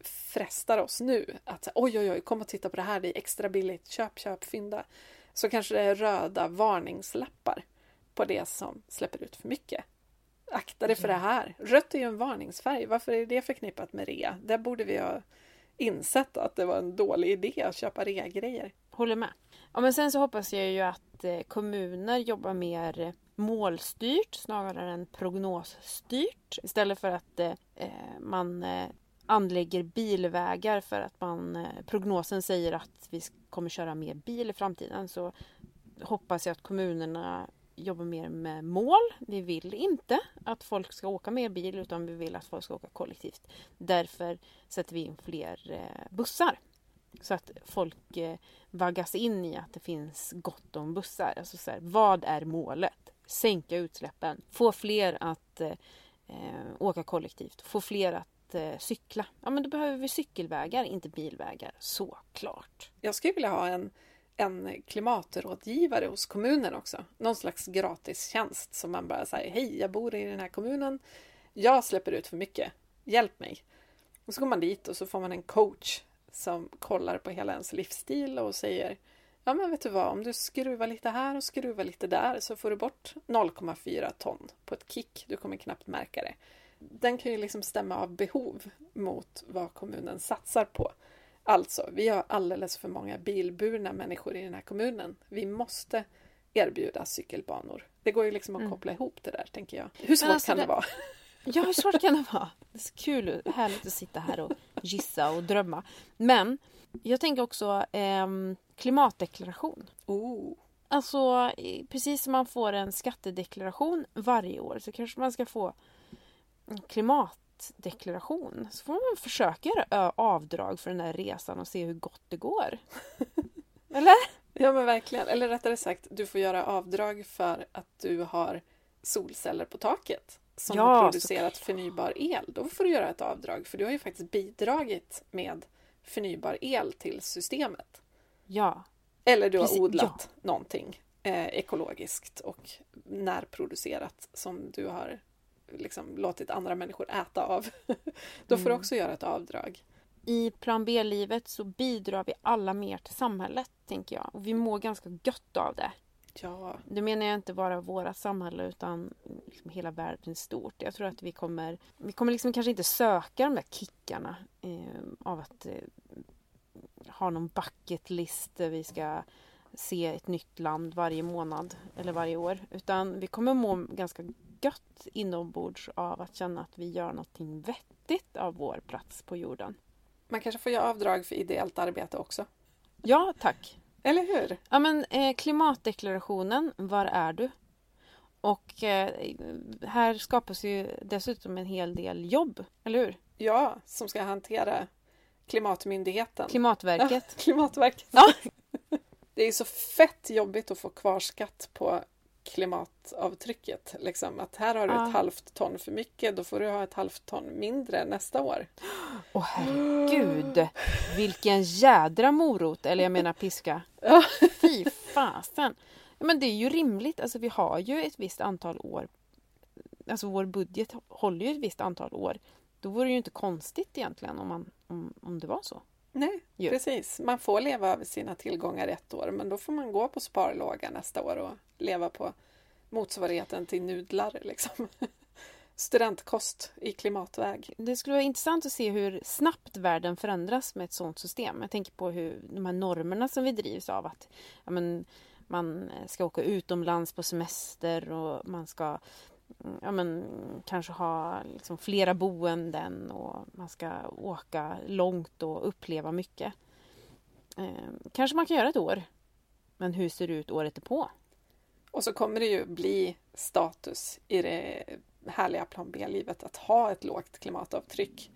frestar oss nu. Att oj, oj, oj, kom och titta på det här, det är extra billigt, köp, köp, fynda. Så kanske det är röda varningslappar på det som släpper ut för mycket. Akta dig för det här. Rött är ju en varningsfärg. Varför är det förknippat med rea? Där borde vi ha insett att det var en dålig idé att köpa rea-grejer. Håller med. Ja, men sen så hoppas jag ju att eh, kommuner jobbar mer målstyrt snarare än prognosstyrt. Istället för att eh, eh man eh, anlägger bilvägar för att man, eh, prognosen säger att vi kommer köra mer bil i framtiden så hoppas jag att kommunerna jobbar mer med mål. Vi vill inte att folk ska åka mer bil utan vi vill att folk ska åka kollektivt. Därför sätter vi in fler eh, bussar. Så att folk eh, vaggas in i att det finns gott om bussar. Alltså så här, vad är målet? Sänka utsläppen, få fler att eh, åka kollektivt, få fler att eh, cykla. Ja, men då behöver vi cykelvägar, inte bilvägar. Såklart. Jag skulle vilja ha en, en klimatrådgivare hos kommunen också. Någon slags gratistjänst som man bara säger Hej, jag bor i den här kommunen. Jag släpper ut för mycket. Hjälp mig. Och så går man dit och så får man en coach som kollar på hela ens livsstil och säger Ja men vet du vad, om du skruvar lite här och skruvar lite där så får du bort 0,4 ton på ett kick. Du kommer knappt märka det den kan ju liksom stämma av behov mot vad kommunen satsar på. Alltså, vi har alldeles för många bilburna människor i den här kommunen. Vi måste erbjuda cykelbanor. Det går ju liksom att mm. koppla ihop det där, tänker jag. Hur svårt alltså kan det... det vara? Ja, hur svårt kan det (laughs) vara? Det är så kul härligt att sitta här och gissa och drömma. Men jag tänker också eh, klimatdeklaration. Oh. Alltså, precis som man får en skattedeklaration varje år så kanske man ska få klimatdeklaration så får man försöka göra avdrag för den här resan och se hur gott det går. (laughs) Eller? Ja men verkligen. Eller rättare sagt, du får göra avdrag för att du har solceller på taket som ja, har producerat så... förnybar el. Då får du göra ett avdrag för du har ju faktiskt bidragit med förnybar el till systemet. Ja. Eller du har Precis. odlat ja. någonting eh, ekologiskt och närproducerat som du har liksom låtit andra människor äta av. (laughs) Då får du mm. också göra ett avdrag. I plan B-livet så bidrar vi alla mer till samhället, tänker jag. Och vi mår ganska gött av det. Ja. Det menar jag inte bara våra samhälle utan liksom hela världen stort. Jag tror att vi kommer, vi kommer liksom kanske inte söka de där kickarna eh, av att eh, ha någon bucket list där vi ska se ett nytt land varje månad eller varje år. Utan vi kommer må ganska gött inombords av att känna att vi gör någonting vettigt av vår plats på jorden. Man kanske får göra avdrag för ideellt arbete också? Ja, tack. Eller hur? Ja, men eh, klimatdeklarationen, var är du? Och eh, här skapas ju dessutom en hel del jobb, eller hur? Ja, som ska hantera Klimatmyndigheten. Klimatverket. Ja, (laughs) klimatverket. Ja. Det är så fett jobbigt att få kvarskatt på klimatavtrycket. Liksom. Att här har du ja. ett halvt ton för mycket, då får du ha ett halvt ton mindre nästa år. Åh herregud! Vilken jädra morot, eller jag menar piska. Fy fasen! Men det är ju rimligt, alltså vi har ju ett visst antal år. Alltså vår budget håller ju ett visst antal år. Då vore det ju inte konstigt egentligen om, man, om, om det var så. Nej, ju. precis. Man får leva över sina tillgångar ett år men då får man gå på sparlåga nästa år och leva på motsvarigheten till nudlar. Liksom. (laughs) Studentkost i klimatväg. Det skulle vara intressant att se hur snabbt världen förändras med ett sådant system. Jag tänker på hur de här normerna som vi drivs av att ja, men, man ska åka utomlands på semester och man ska ja, men, kanske ha liksom flera boenden och man ska åka långt och uppleva mycket. Eh, kanske man kan göra ett år. Men hur ser det ut året på? Och så kommer det ju bli status i det härliga plan B-livet att ha ett lågt klimatavtryck.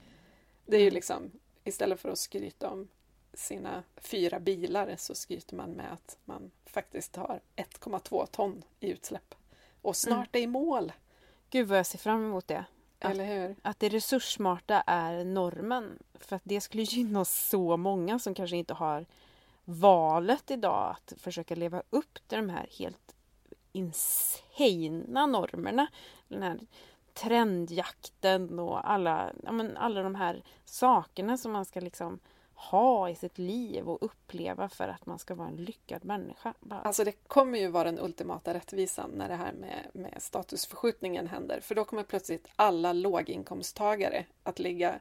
Det är ju liksom istället för att skryta om sina fyra bilar så skryter man med att man faktiskt har 1,2 ton i utsläpp. Och snart mm. är i mål. Gud vad jag ser fram emot det. Eller hur? Att det resurssmarta är normen. För att det skulle (laughs) gynna så många som kanske inte har valet idag att försöka leva upp till de här helt insana normerna. Den här trendjakten och alla, ja, alla de här sakerna som man ska liksom ha i sitt liv och uppleva för att man ska vara en lyckad människa. Bara. Alltså det kommer ju vara den ultimata rättvisan när det här med, med statusförskjutningen händer. För då kommer plötsligt alla låginkomsttagare att ligga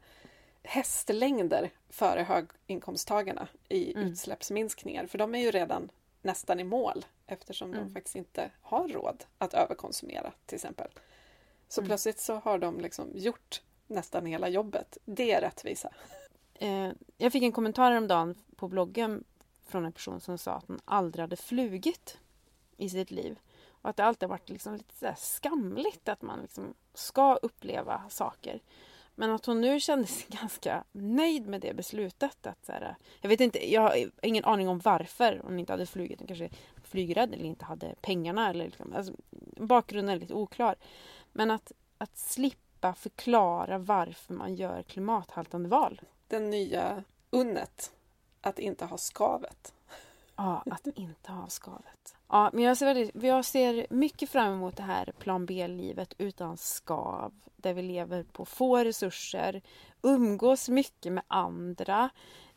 hästlängder före höginkomsttagarna i Mm. utsläppsminskningar. För de är ju redan nästan i mål eftersom Mm. de faktiskt inte har råd att överkonsumera till exempel. Så Mm. plötsligt så har de liksom gjort nästan hela jobbet. Det är rättvisa. Eh, jag fick en kommentar häromdagen på bloggen från en person som sa att hon aldrig hade flugit i sitt liv. Och att det alltid har varit liksom lite så skamligt att man liksom ska uppleva saker. Men att hon nu kände sig (laughs) ganska nöjd med det beslutet. Att så här, jag vet inte, jag har ingen aning om varför hon inte hade flugit. Hon kanske är flygrädd eller inte hade pengarna. Eller liksom, alltså, bakgrunden är lite oklar. Men att, att slippa förklara varför man gör klimathaltande val. Den nya unnet att inte ha skavet. Ja, att inte ha skavet. Ja, men jag ser, väldigt, jag ser mycket fram emot det här plan B-livet utan skav. Där vi lever på få resurser, umgås mycket med andra,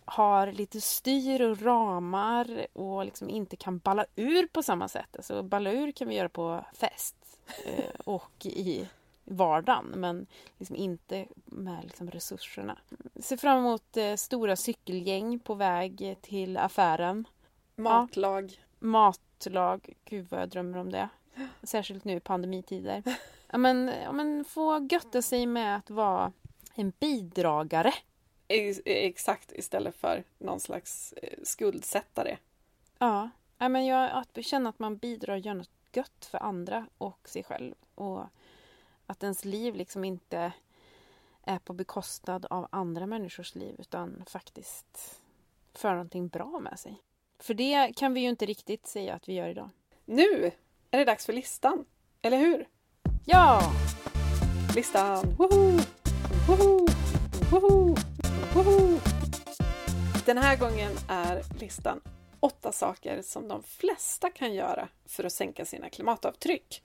har lite styr och ramar och liksom inte kan balla ur på samma sätt. Alltså balla ur kan vi göra på fest eh, och i vardagen men liksom inte med liksom resurserna. Ser fram emot eh, stora cykelgäng på väg till affären. Matlag. Matlag, gud vad jag drömmer om det. Särskilt nu i pandemitider. Ja, men, ja, men få götta sig med att vara en bidragare. Ex- Exakt, istället för någon slags eh, skuldsättare. Ja, ja men jag, att känna att man bidrar och gör något gött för andra och sig själv. Och att ens liv liksom inte är på bekostnad av andra människors liv utan faktiskt för någonting bra med sig. För det kan vi ju inte riktigt säga att vi gör idag. Nu är det dags för listan. Eller hur? Ja! Listan! Woho! Woho! Woho! Woho! Den här gången är listan åtta saker som de flesta kan göra för att sänka sina klimatavtryck.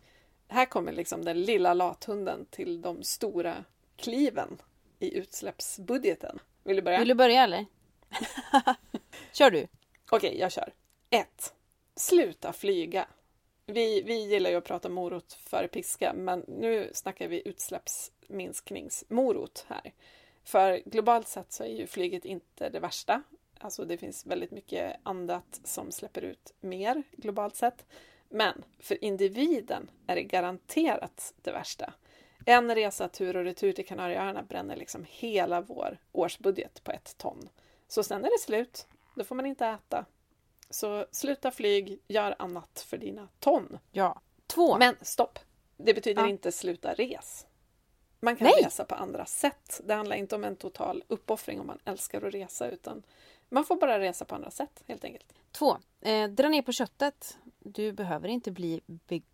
Här kommer liksom den lilla lathunden till de stora kliven i utsläppsbudgeten. Vill du börja? Vill du börja eller? (laughs) Kör du! Okej, jag kör. 1. Sluta flyga. Vi, vi gillar ju att prata morot före piska, men nu snackar vi utsläppsminskningsmorot här. För globalt sett så är ju flyget inte det värsta. Alltså det finns väldigt mycket annat som släpper ut mer globalt sett. Men för individen är det garanterat det värsta. En resa tur och retur till Kanarieöarna bränner liksom hela vår årsbudget på ett ton. Så sen är det slut. Då får man inte äta. Så sluta flyg, gör annat för dina ton. Ja. Två. Men stopp! Det betyder Ja. inte sluta res. Man kan Nej. resa på andra sätt. Det handlar inte om en total uppoffring om man älskar att resa utan man får bara resa på andra sätt helt enkelt. Två. Eh, dra ner på köttet. Du behöver inte bli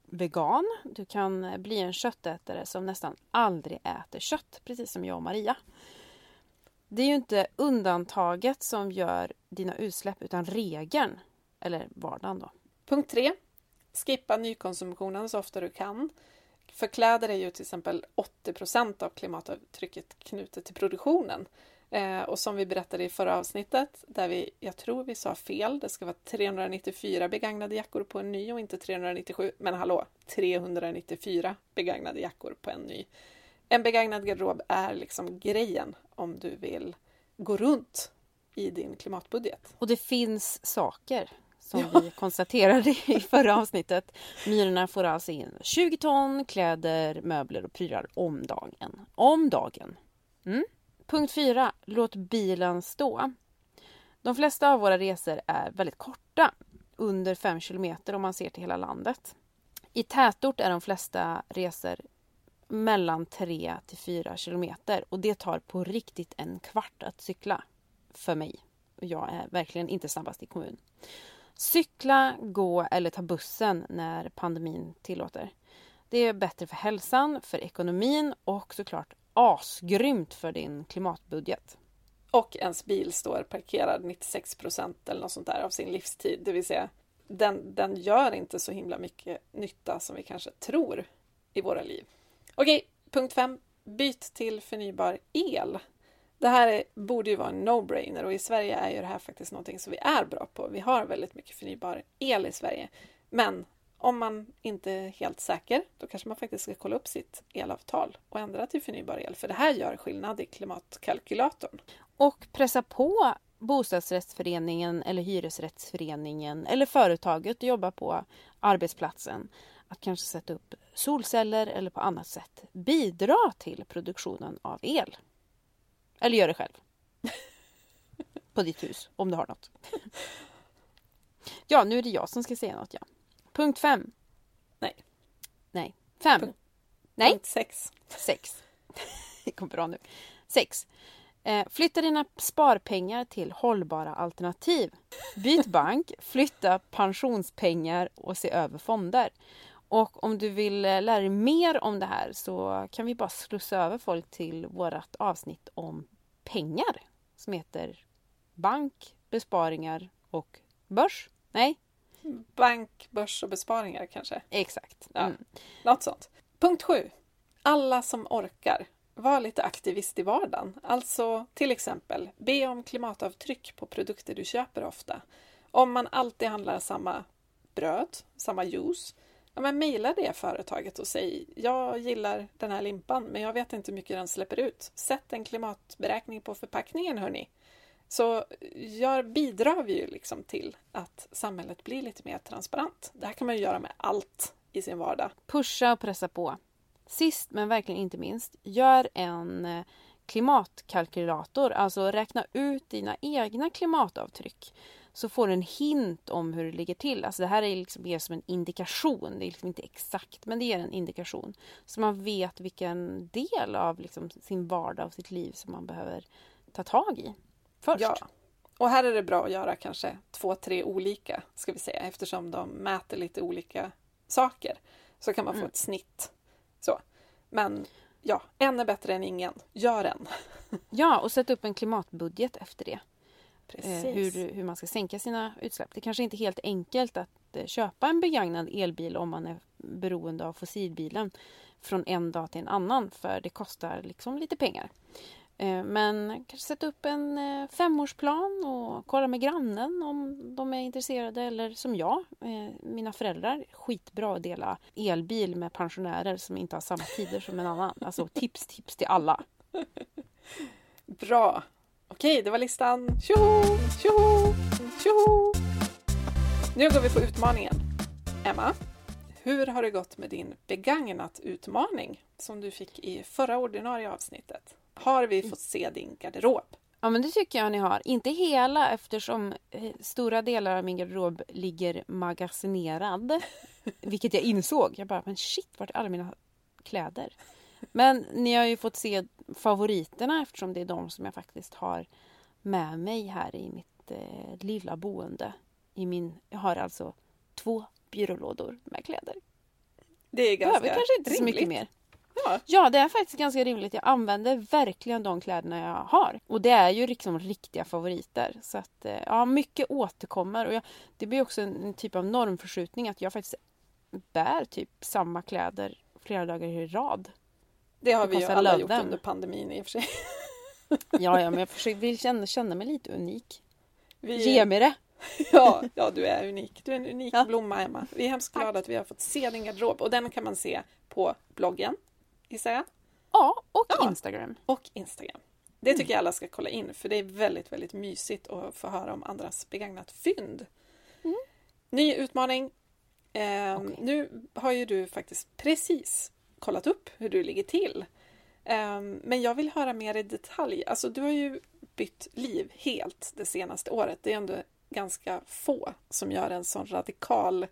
vegan. Du kan bli en köttätare som nästan aldrig äter kött, precis som jag och Maria. Det är ju inte undantaget som gör dina utsläpp utan regeln. Eller vardagen då. Punkt tre. Skippa nykonsumtionen så ofta du kan. För kläder är ju till exempel 80% av klimatavtrycket knutet till produktionen. Eh, och som vi berättade i förra avsnittet, där vi, jag tror vi sa fel, det ska vara 394 begagnade jackor på en ny och inte 397. Men hallå, 394 begagnade jackor på en ny. En begagnad garderob är liksom grejen om du vill gå runt i din klimatbudget. Och det finns saker som vi konstaterade i (laughs) förra avsnittet. Myrorna får alltså in 20 ton kläder, möbler och prylar om dagen. Om dagen. Mm. Punkt 4. Låt bilen stå. De flesta av våra resor är väldigt korta. Under 5 kilometer om man ser till hela landet. I tätort är de flesta resor mellan 3 till 4 kilometer och det tar på riktigt en kvart att cykla. För mig. Jag är verkligen inte snabbast i kommun. Cykla, gå eller ta bussen när pandemin tillåter. Det är bättre för hälsan, för ekonomin och såklart asgrymt för din klimatbudget. och ens bil står parkerad 96 procent eller något sånt där av sin livstid. Det vill säga, den, den gör inte så himla mycket nytta som vi kanske tror i våra liv. Okej, punkt 5. Byt till förnybar el. Det här är, borde ju vara en no-brainer och i Sverige är ju det här faktiskt någonting som vi är bra på. Vi har väldigt mycket förnybar el i Sverige. Men om man inte är helt säker, då kanske man faktiskt ska kolla upp sitt elavtal och ändra till förnybar el, för det här gör skillnad i klimatkalkylatorn. Och pressa på bostadsrättsföreningen eller hyresrättsföreningen eller företaget du jobbar på, arbetsplatsen, att kanske sätta upp solceller eller på annat sätt bidra till produktionen av el. Eller gör det själv. (laughs) på ditt hus, om du har något. Ja, nu är det jag som ska säga något, ja. Punkt fem. Nej. Nej. Fem. Punkt- Nej. Punkt sex. Sex. (laughs) Det kom bra nu. Sex. Eh, flytta dina sparpengar till hållbara alternativ. Byt bank, (laughs) flytta pensionspengar och se över fonder. Och om du vill eh, lära dig mer om det här så kan vi bara slussa över folk till vårt avsnitt om pengar som heter Bank, besparingar och börs. Nej, Bank, börs och besparingar kanske. exakt. Ja. Mm. Något sånt. Punkt sju. Alla som orkar. Var lite aktivist i vardagen. Alltså till exempel be om klimatavtryck på produkter du köper ofta. Om man alltid handlar samma bröd, samma juice, ja, men mejla det företaget och säg jag gillar den här limpan men jag vet inte hur mycket den släpper ut. Sätt en klimatberäkning på förpackningen hörni. Så gör, bidrar vi ju liksom till att samhället blir lite mer transparent. Det här kan man ju göra med allt i sin vardag. Pusha och pressa på. Sist men verkligen inte minst, gör en eh, klimatkalkylator. Alltså räkna ut dina egna klimatavtryck. Så får du en hint om hur det ligger till. Alltså det här är liksom mer som en indikation. Det är liksom inte exakt, men det ger en indikation. Så man vet vilken del av liksom sin vardag och sitt liv som man behöver ta tag i först. Ja. Och här är det bra att göra kanske två, tre olika, ska vi säga, eftersom de mäter lite olika saker. Så kan man få Mm. ett snitt. Så. Men ja, en är bättre än ingen. Gör en. (laughs) Ja, och sätta upp en klimatbudget efter det. Precis. eh, hur, hur man ska sänka sina utsläpp. Det kanske inte är helt enkelt att eh, köpa en begagnad elbil om man är beroende av fossilbilen från en dag till en annan för det kostar liksom lite pengar. Eh, Men kanske sätta upp en eh, femårsplan och kolla med grannen om de är intresserade eller som jag, eh, mina föräldrar, skitbra att dela elbil med pensionärer som inte har samma tider som en annan. Alltså (laughs) tips, tips till alla. Bra. Okej, det var listan. Tjoho, tjoho, tjoho. Nu går vi på utmaningen. Emma, hur har det gått med din begagnat-utmaning som du fick i förra ordinarie avsnittet? Har vi fått se din garderob? Ja men det tycker jag ni har. Inte hela eftersom eh, stora delar av min garderob ligger magasinerad. (laughs) Vilket jag insåg. Jag bara, men shit, vart är alla mina kläder? Men ni har ju fått se favoriterna eftersom det är de som jag faktiskt har med mig här i mitt eh, lilla boende. I min, jag har alltså två byrålådor med kläder. Det är ganska Behöver kanske inte så mycket rimligt. mer. Ja, Ja, det är faktiskt ganska rimligt. Jag använder verkligen de kläderna jag har. Och det är ju liksom riktiga favoriter. Så att, eh, ja, mycket återkommer. Och jag, det blir också en, en typ av normförskjutning att jag faktiskt bär typ samma kläder flera dagar i rad. det har vi ju alla gjort under pandemin i och för sig. Ja, ja men jag försöker, vill känna, känna mig lite unik. Vi, Ge mig det! (laughs) Ja, ja, du är unik. Du är en unik Ja. blomma, Emma. Vi är hemskt glada att vi har fått se din garderob och den kan man se på bloggen, gissar jag, Ja, och Ja. Instagram. och Instagram. Det tycker jag alla ska kolla in för det är väldigt, väldigt mysigt att få höra om andras begagnat fynd. Mm. Ny utmaning. Ehm, Okej. Nu har ju du faktiskt precis kollat upp hur du ligger till. Ehm, men jag vill höra mer i detalj. Alltså, du har ju bytt liv helt det senaste året. Det är ändå ganska få som gör en sån radikal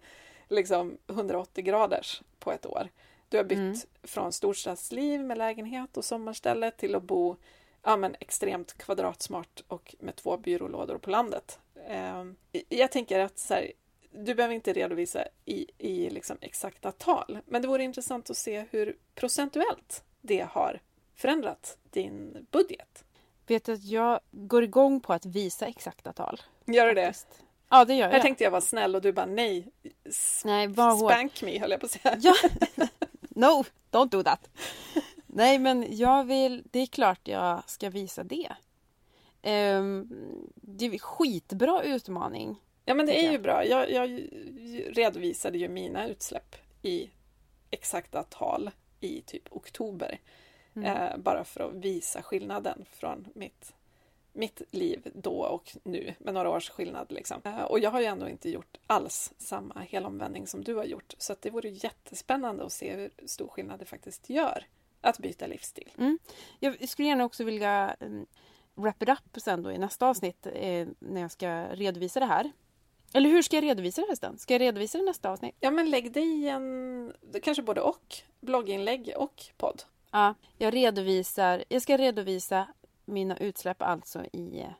liksom 180 graders på ett år. Du har bytt Mm. från storstadsliv med lägenhet och sommarställe till att bo ja, men extremt kvadratsmart och med två byrålådor på landet. Ehm, jag tänker att så här, du behöver inte redovisa i, i liksom exakta tal, men det vore intressant att se hur procentuellt det har förändrat din budget. Vet du att jag går igång på att visa exakta tal. Gör du det? Ja, det gör jag. Här tänkte jag vara snäll och du bara nej. S- Nej, var hård. Spank me höll jag på att säga. Ja. (laughs) No, don't do that. (laughs) Nej, men jag vill... Det är klart jag ska visa det. Ehm, det är en skitbra utmaning Ja, men det är ju bra. Jag, jag redovisade ju mina utsläpp i exakta tal i typ oktober. Mm. Eh, bara för att visa skillnaden från mitt, mitt liv då och nu med några års skillnad. Liksom. Eh, och jag har ju ändå inte gjort alls samma helomvändning som du har gjort. Så det vore jättespännande att se hur stor skillnad det faktiskt gör att byta livsstil. Jag skulle gärna också vilja um, wrap it up sen då i nästa avsnitt eh, när jag ska redovisa det här. Eller hur ska jag redovisa det förresten? Ska jag redovisa det i nästa avsnitt? Ja, men lägg det i en, kanske både och, blogginlägg och podd. Ja, jag redovisar, jag ska redovisa mina utsläpp alltså i eh,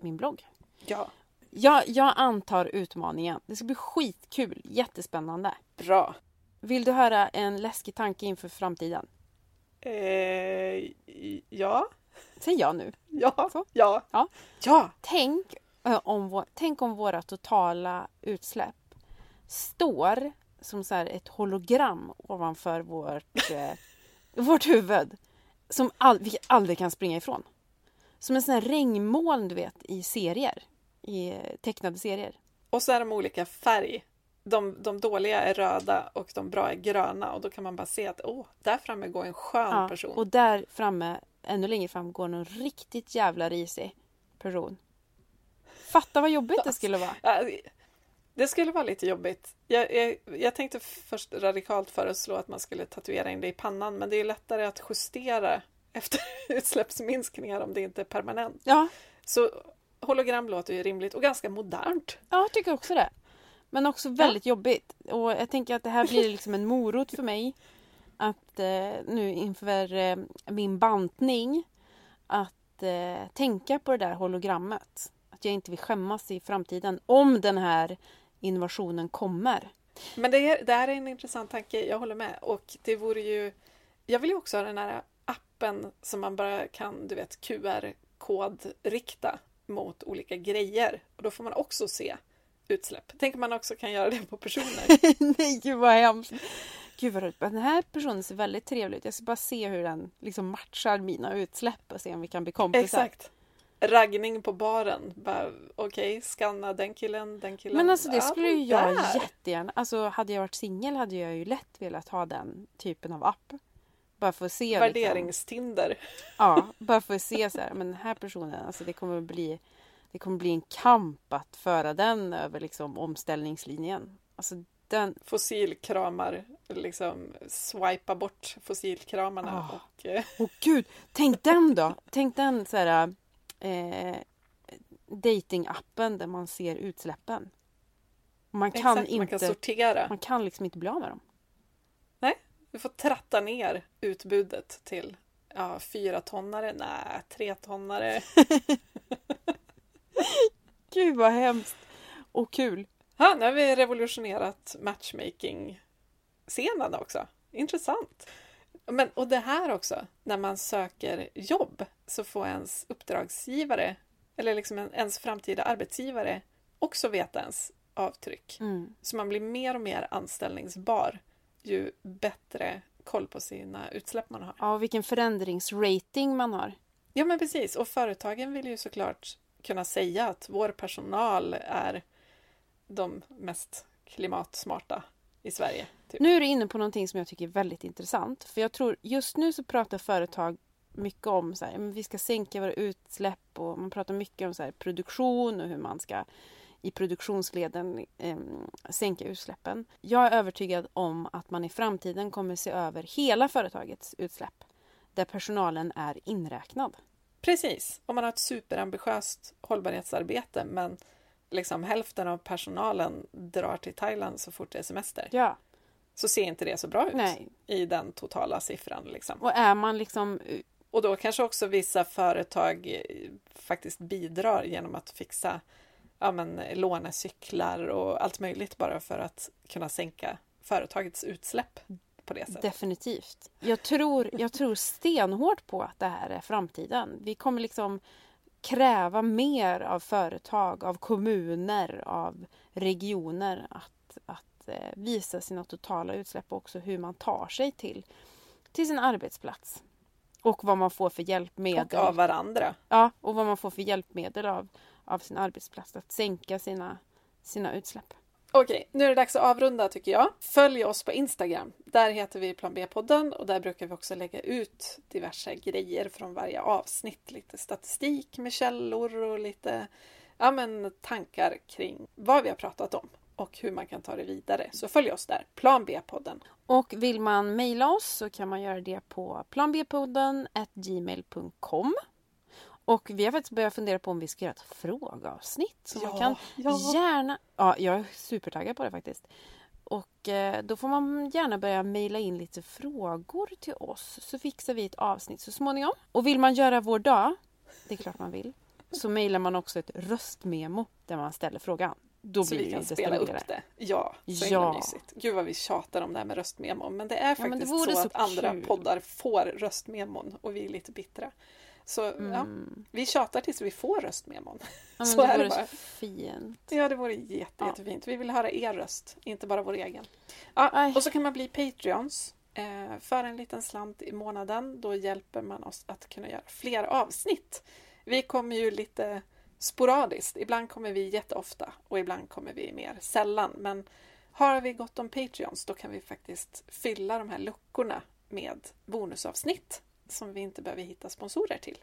min blogg. Ja, Jag, jag antar utmaningen. Det ska bli skitkul, jättespännande. bra. Vill du höra en läskig tanke inför framtiden? Eh, ja, Säg ja nu. ja, Så. ja, Ja. ja. Tänk, eh, om vår, tänk om våra totala utsläpp står som så här ett hologram ovanför vårt, eh, (laughs) vårt huvud. Som all, vi aldrig kan springa ifrån. Som en sån här regnmoln du vet i serier. I eh, tecknade serier. Och så är de olika färg. De, de dåliga är röda och de bra är gröna och då kan man bara se att åh, där framme går en skön Ja, person. och där framme, ännu längre fram, går någon riktigt jävla risig person. Fatta vad jobbigt det skulle vara. Det skulle vara lite jobbigt. Jag, jag, jag tänkte först radikalt föreslå att man skulle tatuera in det i pannan men det är lättare att justera efter (laughs) utsläppsminskningar om det inte är permanent. Ja, Så hologram låter ju rimligt och ganska modernt. Ja, jag tycker också det. Men också väldigt jobbigt. Och jag tänker att det här blir liksom en morot för mig. Att eh, nu inför eh, min bantning att eh, tänka på det där hologrammet. Att jag inte vill skämmas i framtiden om den här innovationen kommer. Men det, är, det här är en intressant tanke, jag håller med. Och det vore ju... Jag vill ju också ha den här appen som man bara kan, du vet, QR-kodrikta mot olika grejer. Och då får man också se utsläpp. Tänk om man också kan göra det på personer. (laughs) Nej, gud vad hemskt. Gud vad roligt. Den här personen ser väldigt trevlig ut. Jag ska bara se hur den liksom matchar mina utsläpp och se om vi kan bli kompisar. Exakt. Raggning på baren. Okej, skanna den killen, den killen. Men alltså det skulle ju jag där. jättegärna... Alltså hade jag varit singel hade jag ju lätt velat ha den typen av app. Bara för att se liksom, Värderingstinder. Ja, bara för att se så här, men den här personen, alltså det kommer bli det kommer bli en kamp att föra den över liksom omställningslinjen. Alltså den, Fossilkramar. Liksom swipa bort fossilkramarna. Ah. Och, eh, åh gud, tänk den då! Tänk den så här eh, datingappen där man ser utsläppen. Man kan exakt, inte, man kan sortera. man kan liksom inte bli av med dem. Du får tratta ner utbudet till ja, fyra tonnare, nej, tre tonnare. (laughs) Gud vad hemskt och kul. Ja, nu har vi revolutionerat matchmaking-scenen också. Intressant. Men, och det här också, när man söker jobb så får ens uppdragsgivare, eller liksom en, ens framtida arbetsgivare, också veta ens avtryck. Mm. Så man blir mer och mer anställningsbar ju bättre koll på sina utsläpp man har. Ja, och vilken förändringsrating man har. Ja, men precis. Och företagen vill ju såklart kunna säga att vår personal är de mest klimatsmarta i Sverige. Typ. Nu är du inne på någonting som jag tycker är väldigt intressant. För jag tror just nu så pratar företag mycket om så här, vi ska sänka våra utsläpp och man pratar mycket om så här, produktion och hur man ska i produktionsleden eh, sänka utsläppen. Jag är övertygad om att man i framtiden kommer se över hela företagets utsläpp där personalen är inräknad. Precis. Om man har ett superambitiöst hållbarhetsarbete men liksom hälften av personalen drar till Thailand så fort det är semester Ja, så ser inte det så bra ut nej. i den totala siffran. Liksom. Och är man liksom Och då kanske också vissa företag eh, faktiskt bidrar genom att fixa ja, men, lånecyklar och allt möjligt bara för att kunna sänka företagets utsläpp på det sättet. Definitivt. Jag tror, jag tror stenhårt på att det här är framtiden. Vi kommer liksom kräva mer av företag, av kommuner, av regioner att, att eh, visa sina totala utsläpp och också hur man tar sig till, till sin arbetsplats. Och vad man får för hjälpmedel. Och av varandra. Ja, och vad man får för hjälpmedel av, av sin arbetsplats. Att sänka sina sina utsläpp. Okej, nu är det dags att avrunda tycker jag. Följ oss på Instagram. Där heter vi Plan B-podden och där brukar vi också lägga ut diverse grejer från varje avsnitt. Lite statistik med källor och lite ja, men, tankar kring vad vi har pratat om och hur man kan ta det vidare. Så följ oss där, Plan B-podden. Och vill man mejla oss så kan man göra det på planbpodden gmail.com. Och vi har faktiskt börjat fundera på om vi ska göra ett frågeavsnitt. Så man kan ja. gärna... Ja, jag är supertaggad på det faktiskt. Och eh, då får man gärna börja mejla in lite frågor till oss. Så fixar vi ett avsnitt så småningom. Och vill man göra vår dag, det är klart man vill, så mejlar man också ett röstmemo där man ställer frågan. Då så blir vi det kan spela roligare. upp det. Ja, så Ja. mysigt. Gud vad vi tjatar om det här med röstmemon. Men det är det faktiskt vore så, så att andra kul. poddar får röstmemon och vi är lite bittra. Så ja, Mm. vi tjatar tills vi får röstmemon. Ja, så det är det vore bara. så fint. Ja, det vore jätte, Ja. jättefint. Vi vill höra er röst, inte bara vår egen. Ja, Aj. och så kan man bli Patreons. Eh, för en liten slant i månaden. Då hjälper man oss att kunna göra fler avsnitt. Vi kommer ju lite sporadiskt. Ibland kommer vi jätteofta och ibland kommer vi mer sällan. Men har vi gott om Patreons då kan vi faktiskt fylla de här luckorna med bonusavsnitt som vi inte behöver hitta sponsorer till.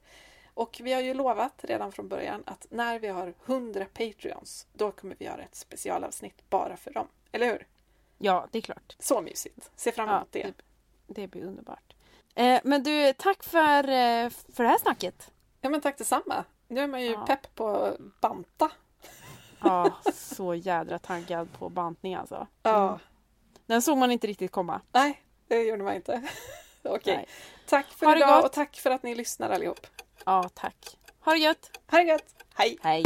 Och vi har ju lovat redan från början att när vi har 100 Patreons då kommer vi göra ett specialavsnitt bara för dem. Eller hur? Ja, det är klart. Så mysigt. Se fram Ja, emot det. det, det blir underbart. Eh, men du, tack för, eh, för det här snacket. Ja men tack detsamma. Nu är man ju Ja. pepp på banta. Ja, (laughs) så jädra taggad på bantning alltså. Ja. Den såg man inte riktigt komma. Nej, det gjorde man inte. (laughs) Okej. Nej. Tack för Ha idag och tack för att ni lyssnar allihop. Ja, tack. Ha det gött! Ha det gött! Hej! Hej!